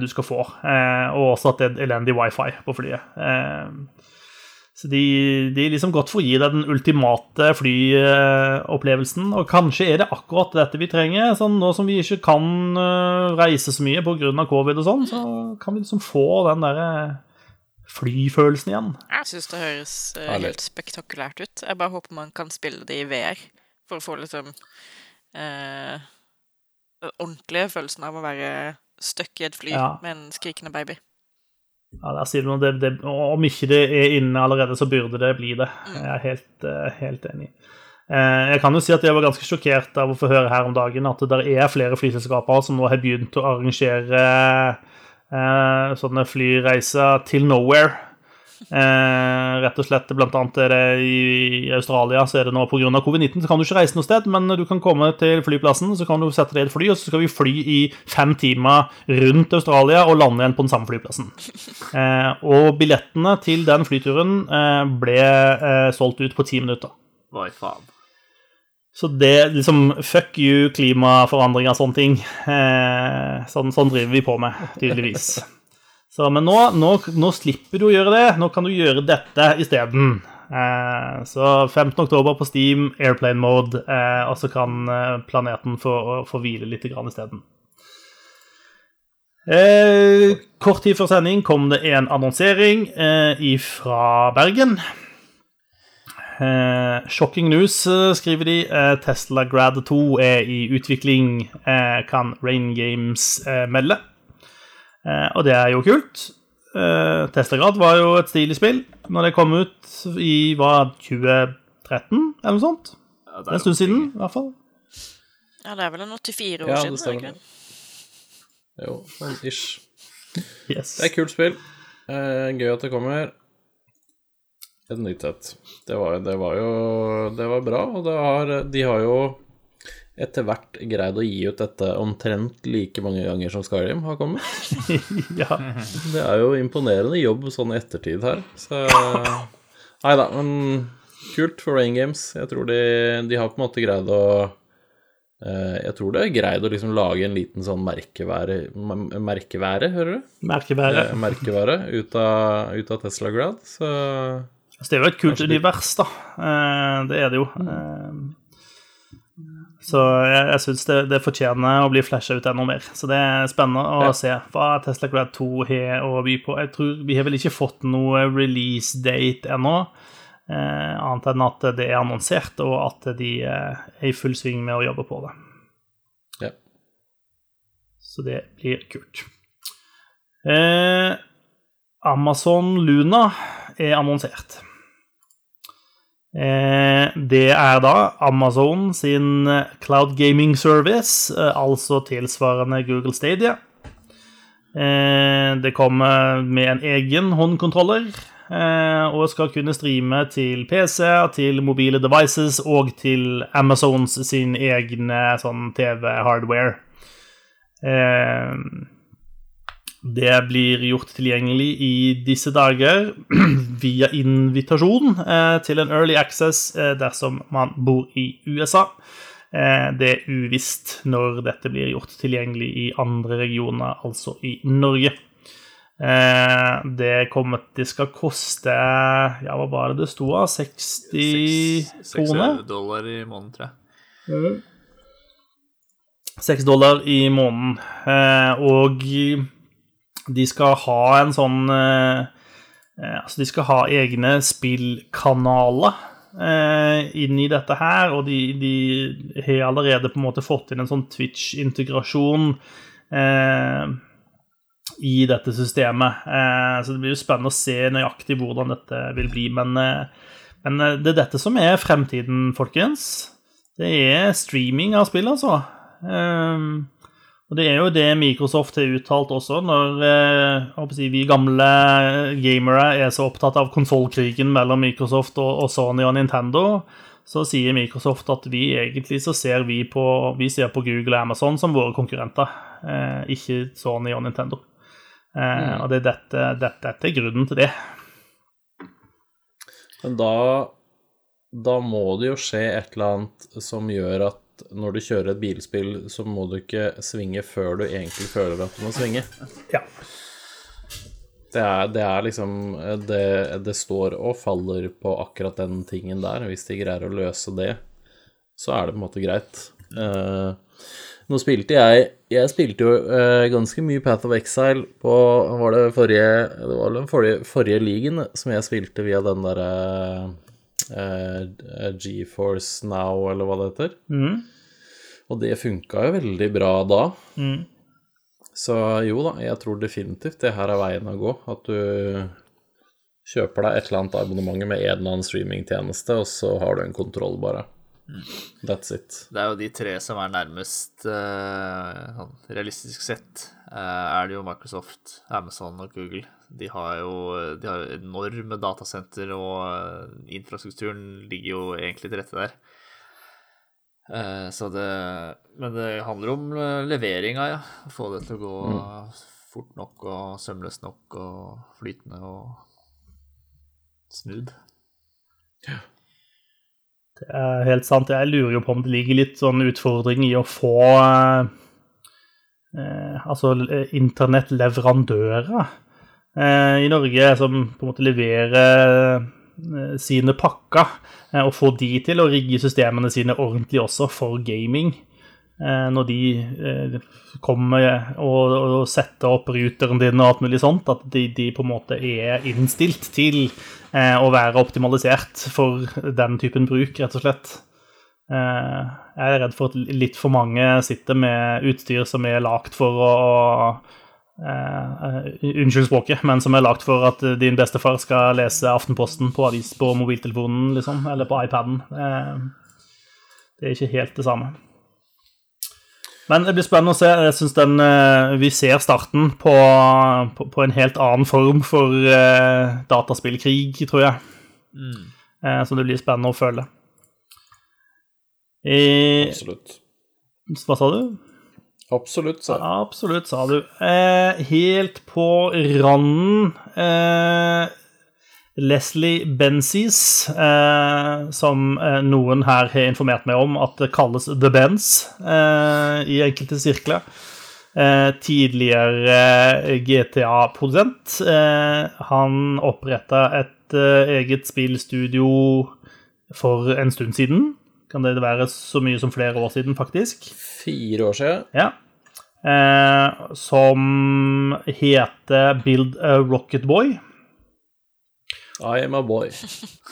du skal få. Eh, og også at det er elendig wifi på flyet. Eh, så de, de er liksom godt for å gi deg den ultimate flyopplevelsen. Og kanskje er det akkurat dette vi trenger. Sånn, nå som vi ikke kan reise så mye pga. covid og sånn, så kan vi liksom få den derre flyfølelsen igjen. Jeg syns det høres eh, helt spektakulært ut. Jeg bare håper man kan spille det i VR, for å få liksom eh, den ordentlige følelsen av å være stuck i et fly Ja. med en skrikende baby. Ja, der sier du noe. Det, det, om ikke det er inne allerede, så burde det bli det. Jeg er helt, eh, helt enig. Eh, Jeg kan jo si at jeg var ganske sjokkert av å få høre her om dagen at det er flere flyselskaper som nå har begynt å arrangere eh, sånne flyreiser til nowhere. Eh, rett og slett, blant annet er det i Australia så er det nå pga. covid-19 så kan du ikke reise noe sted, men du kan komme til flyplassen, så kan du sette deg i et fly, og så skal vi fly i fem timer rundt Australia og lande igjen på den samme flyplassen. Eh, og billettene til den flyturen eh, ble eh, solgt ut på ti minutter. Hva i faen? Så det liksom Fuck you, klimaforandringer og sånne ting. Eh, sånn, sånn driver vi på med, tydeligvis. Så, men nå, nå, nå slipper du å gjøre det. Nå kan du gjøre dette isteden. Eh, så 15. oktober på Steam, airplane mode, eh, og så kan eh, planeten få, få hvile litt isteden. Eh, kort tid før sending kom det en annonsering eh, fra Bergen. Eh, shocking news, eh, skriver de. Eh, Tesla Grad 2 er i utvikling, kan Rain Games melde. Eh, og det er jo kult. Testergrad var jo et stilig spill når det kom ut i hva, 2013, eller noe sånt. Ja, Det er en stund siden, i hvert fall. Ja, det er vel en 84 år Ja, det siden. det Jo, men ish. Yes. Det er et kult spill. Eh, gøy at det kommer. Et nytt sett. Det var, det var jo Det var bra, og det har, de har jo etter hvert greid å gi ut dette omtrent like mange ganger som Skyrim har kommet. [laughs] ja. Det er jo imponerende jobb sånn i ettertid her, så Nei da, men kult for Rain Games. Jeg tror de, de har på en måte greid å eh, Jeg tror det er greid å liksom lage en liten sånn merkevære Merkevære, hører du? Merkevære. Eh, Merkevare ut av, ut av Tesla Grad, så Altså, det er jo et kult univers, da. Eh, det er det jo. Eh, så jeg, jeg syns det, det fortjener å bli flasha ut enda mer. Så det er spennende å Ja. se hva Tesla Grad 2 har å by på. Jeg tror Vi har vel ikke fått noe release date ennå, eh, annet enn at det er annonsert, og at de eh, er i full sving med å jobbe på det. ja. Så det blir kult. Eh, Amazon Luna er annonsert. Eh, det er da Amazon sin eh, cloud gaming service, eh, altså tilsvarende Google Stadia. Det kommer med en egen håndkontroller og skal kunne streame til PC, til mobile devices og til Amazons sin egne sånn TV-hardware. Det blir gjort tilgjengelig i disse dager [clears throat] via invitasjon eh, til en early access eh, dersom man bor i USA. Eh, det er uvisst når dette blir gjort tilgjengelig i andre regioner, altså i Norge. Eh, det kommer Det skal koste Ja, hva var det det sto av? 60 kroner? 6 dollar i måneden, tror jeg. 6 dollar i måneden. Eh, og de skal ha en sånn eh, eh, Altså, de skal ha egne spillkanaler eh, inn i dette her, og de, de har allerede på en måte fått inn en sånn Twitch-integrasjon i dette systemet. Så det blir jo spennende å se nøyaktig hvordan dette vil bli. Men, men det er dette som er fremtiden, folkens. Det er streaming av spill, altså. Ehm, og det er jo det Microsoft har uttalt også, når eh, si, vi gamle gamere er så opptatt av konsollkrigen mellom Microsoft og, og Sony og Nintendo. Så sier Microsoft at vi egentlig så ser vi på, vi ser på Google og Amazon som våre konkurrenter, eh, ikke Sony og Nintendo. Eh, Og det er dette, dette, dette er grunnen til det. Men da, da må det jo skje et eller annet som gjør at når du kjører et bilspill, så må du ikke svinge før du egentlig føler at du må svinge. Ja. Det er, det er liksom det, det står og faller på akkurat den tingen der. Hvis de greier å løse det, så er det på en måte greit. Uh, nå spilte jeg Jeg spilte jo uh, ganske mye Path of Exile på Var det forrige Det var den forrige, forrige ligaen som jeg spilte via den derre eh, GeForce Now, eller hva det heter. Mm. Og det funka jo veldig bra da. Mm. Så jo da, jeg tror definitivt det her er veien å gå. At du kjøper deg et eller annet abonnement med en eller annen streamingtjeneste, og så har du en kontroll, bare. That's it. Det er jo de tre som er nærmest eh, sånn realistisk sett. uh, er det jo Microsoft, Amazon og Google. De har jo de har jo enorme datasenter, og eh, infrastrukturen ligger jo egentlig til rette der. Eh, så det Men det handler om eh, leveringa, ja. Få det til å gå fort nok og sømløst nok og flytende og smooth. Det er helt sant. Jeg lurer jo på om det ligger litt sånn utfordring i å få eh, Altså internettleverandører i Norge som på en måte leverer eh, sine pakker, eh, og få de til å rigge systemene sine ordentlig også for gaming. eh, når de eh, kommer og, setter opp ruteren din og alt mulig sånt, at de, de på en måte er innstilt til eh, å være optimalisert for den typen bruk, rett og slett. Eh, jeg er redd for at litt for mange sitter med utstyr som er lagt for å unnskyld språket, men som er lagt for at din bestefar skal lese Aftenposten på avis på mobiltelefonen, liksom, eller på iPaden. Uh, det er ikke helt det samme. Men det blir spennende å se. Jeg syns den, uh, Vi ser starten på, på, på, en helt annen form for dataspillkrig, tror jeg. Mm. så det blir spennende å føle. I, Absolutt. Hva sa du? Absolutt, sa du. Absolutt, sa du. Eh, helt på randen eh, Leslie Benzies, eh, som eh, noen her har informert meg om at det kalles The Benz eh, i enkelte sirkler. Eh, tidligere GTA-produsent. han oppretta et eget spillstudio for en stund siden. Kan det være så mye som flere år siden, faktisk? Fire år siden. Ja. Eh, som heter Build a Rocket Boy. I am a boy.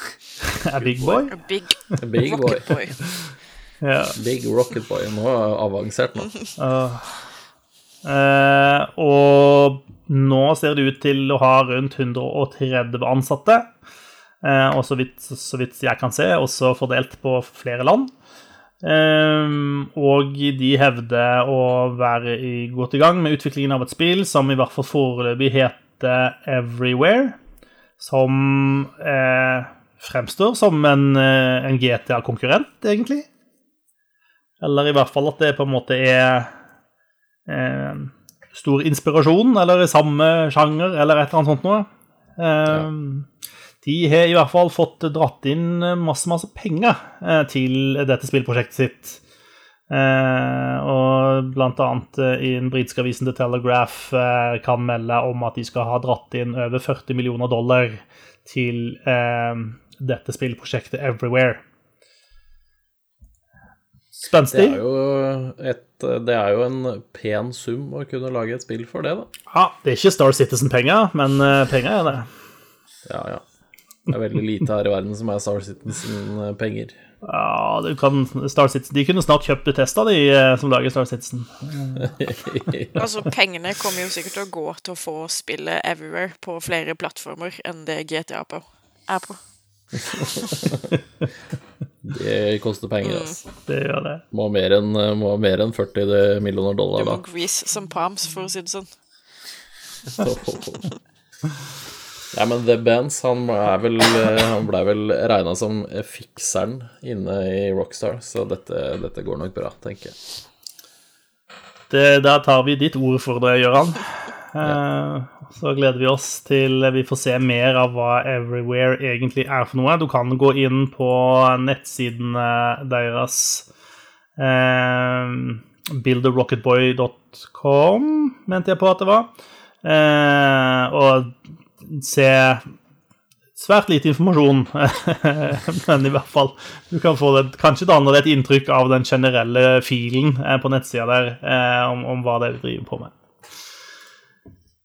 [laughs] a big boy? A big, a big rocket boy. ja. Big rocket boy. Nå er jeg avansert nå. Uh, eh, og nå ser det ut til å ha rundt 130 ansatte. Eh, og så vidt, så vidt, jeg kan se, også fordelt på flere land. Eh, og de hevder å være i, godt i gang med utviklingen av et spill som i hvert fall foreløpig heter Everywhere. Som eh, fremstår som en, eh, en GTA-konkurrent, egentlig. Eller i hvert fall at det på en måte er eh, stor inspirasjon, eller i samme sjanger, eller et eller annet sånt noe. Eh, ja. De har i hvert fall fått dratt inn masse, masse penger eh, til dette spillprosjektet sitt. Eh, og blant annet eh, i den britiske avisen The Telegraph kan melde om at de skal ha dratt inn over 40 millioner dollar til dette spillprosjektet Everywhere. Spenstig. Det er, jo et, det er jo en pen sum å kunne lage et spill for det, da. Ja, det er ikke Star Citizen-penger, men penger er det. Ja, ja. Det er veldig lite her i verden som er Star Citizen-penger. Ja, du kan Star Citizen De kunne snart kjøpt Betesta, de eh, som lager Star Citizen. [laughs] altså, pengene kommer jo sikkert til å gå til å få spillet Everywhere på flere plattformer enn det GTA på. er på. [laughs] det koster penger, mm. altså. Det gjør det. Må ha mer enn, en 40 millioner dollar, da. Du må grease som palms, for å si det sånn. [laughs] Ja, men The Bands, han, er vel, eh, han ble vel regna som fikseren inne i Rockstar, så dette, dette går nok bra, tenker jeg. Det, der tar vi ditt ord for det, Gøran. Ja. Eh, så gleder vi oss til vi får se mer av hva Everywhere egentlig er for noe. Du kan gå inn på nettsidene deres. Eh, builderrocketboy.com, mente jeg på at det var. Eh, og se svært lite informasjon, [laughs] men i hvert fall du kan få det, kanskje danne deg et inntrykk av den generelle filen eh, på nettsida der eh, om, om, hva det er vi driver på med.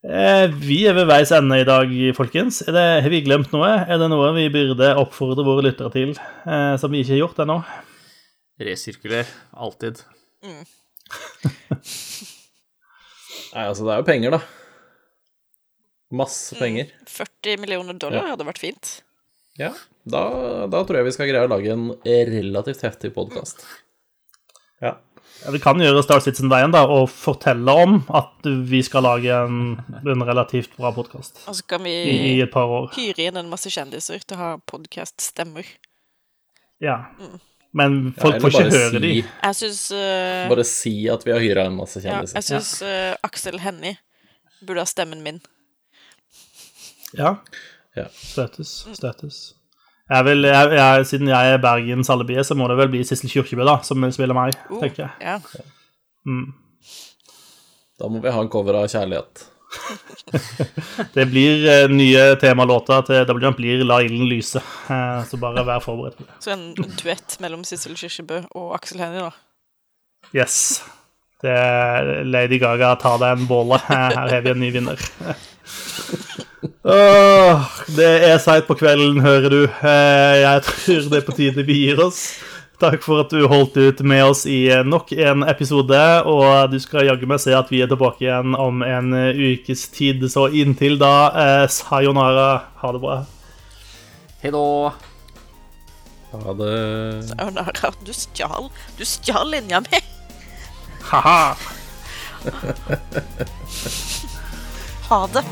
Eh, vi er ved veis ende i dag, folkens. Det, har vi glemt noe? Er det noe vi burde oppfordre våre lyttere til som vi ikke har gjort ennå? Resirkuler. Alltid. Mm. Nei, altså, det er jo penger, da. Masse penger. Mm, 40 millioner dollar ja. hadde vært fint. Ja, da, da, tror jeg vi skal greie å lage en relativt heftig podkast. Ja. ja. Vi kan gjøre Star Citizen-veien da, og fortelle om at vi skal lage en, en relativt bra podkast. Og så kan vi i, i, et par år. hyre inn en masse kjendiser til å ha podkast-stemmer. Ja. Mm. Men folk ja, får ikke høre si, de. Jeg synes, uh, bare si at vi har hyra en masse kjendiser. Ja, jeg syns uh, Aksel Hennie burde ha stemmen min. Ja. ja. Støtes. Støtes. Jeg vil, jeg, jeg, siden jeg er Bergens alibi, så må det vel bli Sissel Kyrkjebø da, som spiller meg, uh, tenker jeg. Ja. Mm. Da må vi ha en cover av Kjærlighet. [laughs] det blir uh, nye temalåter til WM blir La ilden lyse. Uh, så bare vær forberedt på det. Så en duett mellom Sissel Kyrkjebø og Aksel Hennie, da? Yes. Det er Lady Gaga tar en båle. Her har vi en ny vinner. [laughs] Åh, det er seigt på kvelden, hører du. Eh, Jeg tror det er på tide vi gir oss. Takk for at du holdt ut med oss i nok en episode. Og du skal jaggu meg se at vi er tilbake igjen om en ukes tid. Så inntil da, eh, sayonara. Ha det bra. Hei da. Ha det. Sayonara, du stjal Du stjal linja mi! Ha-ha. Ha det.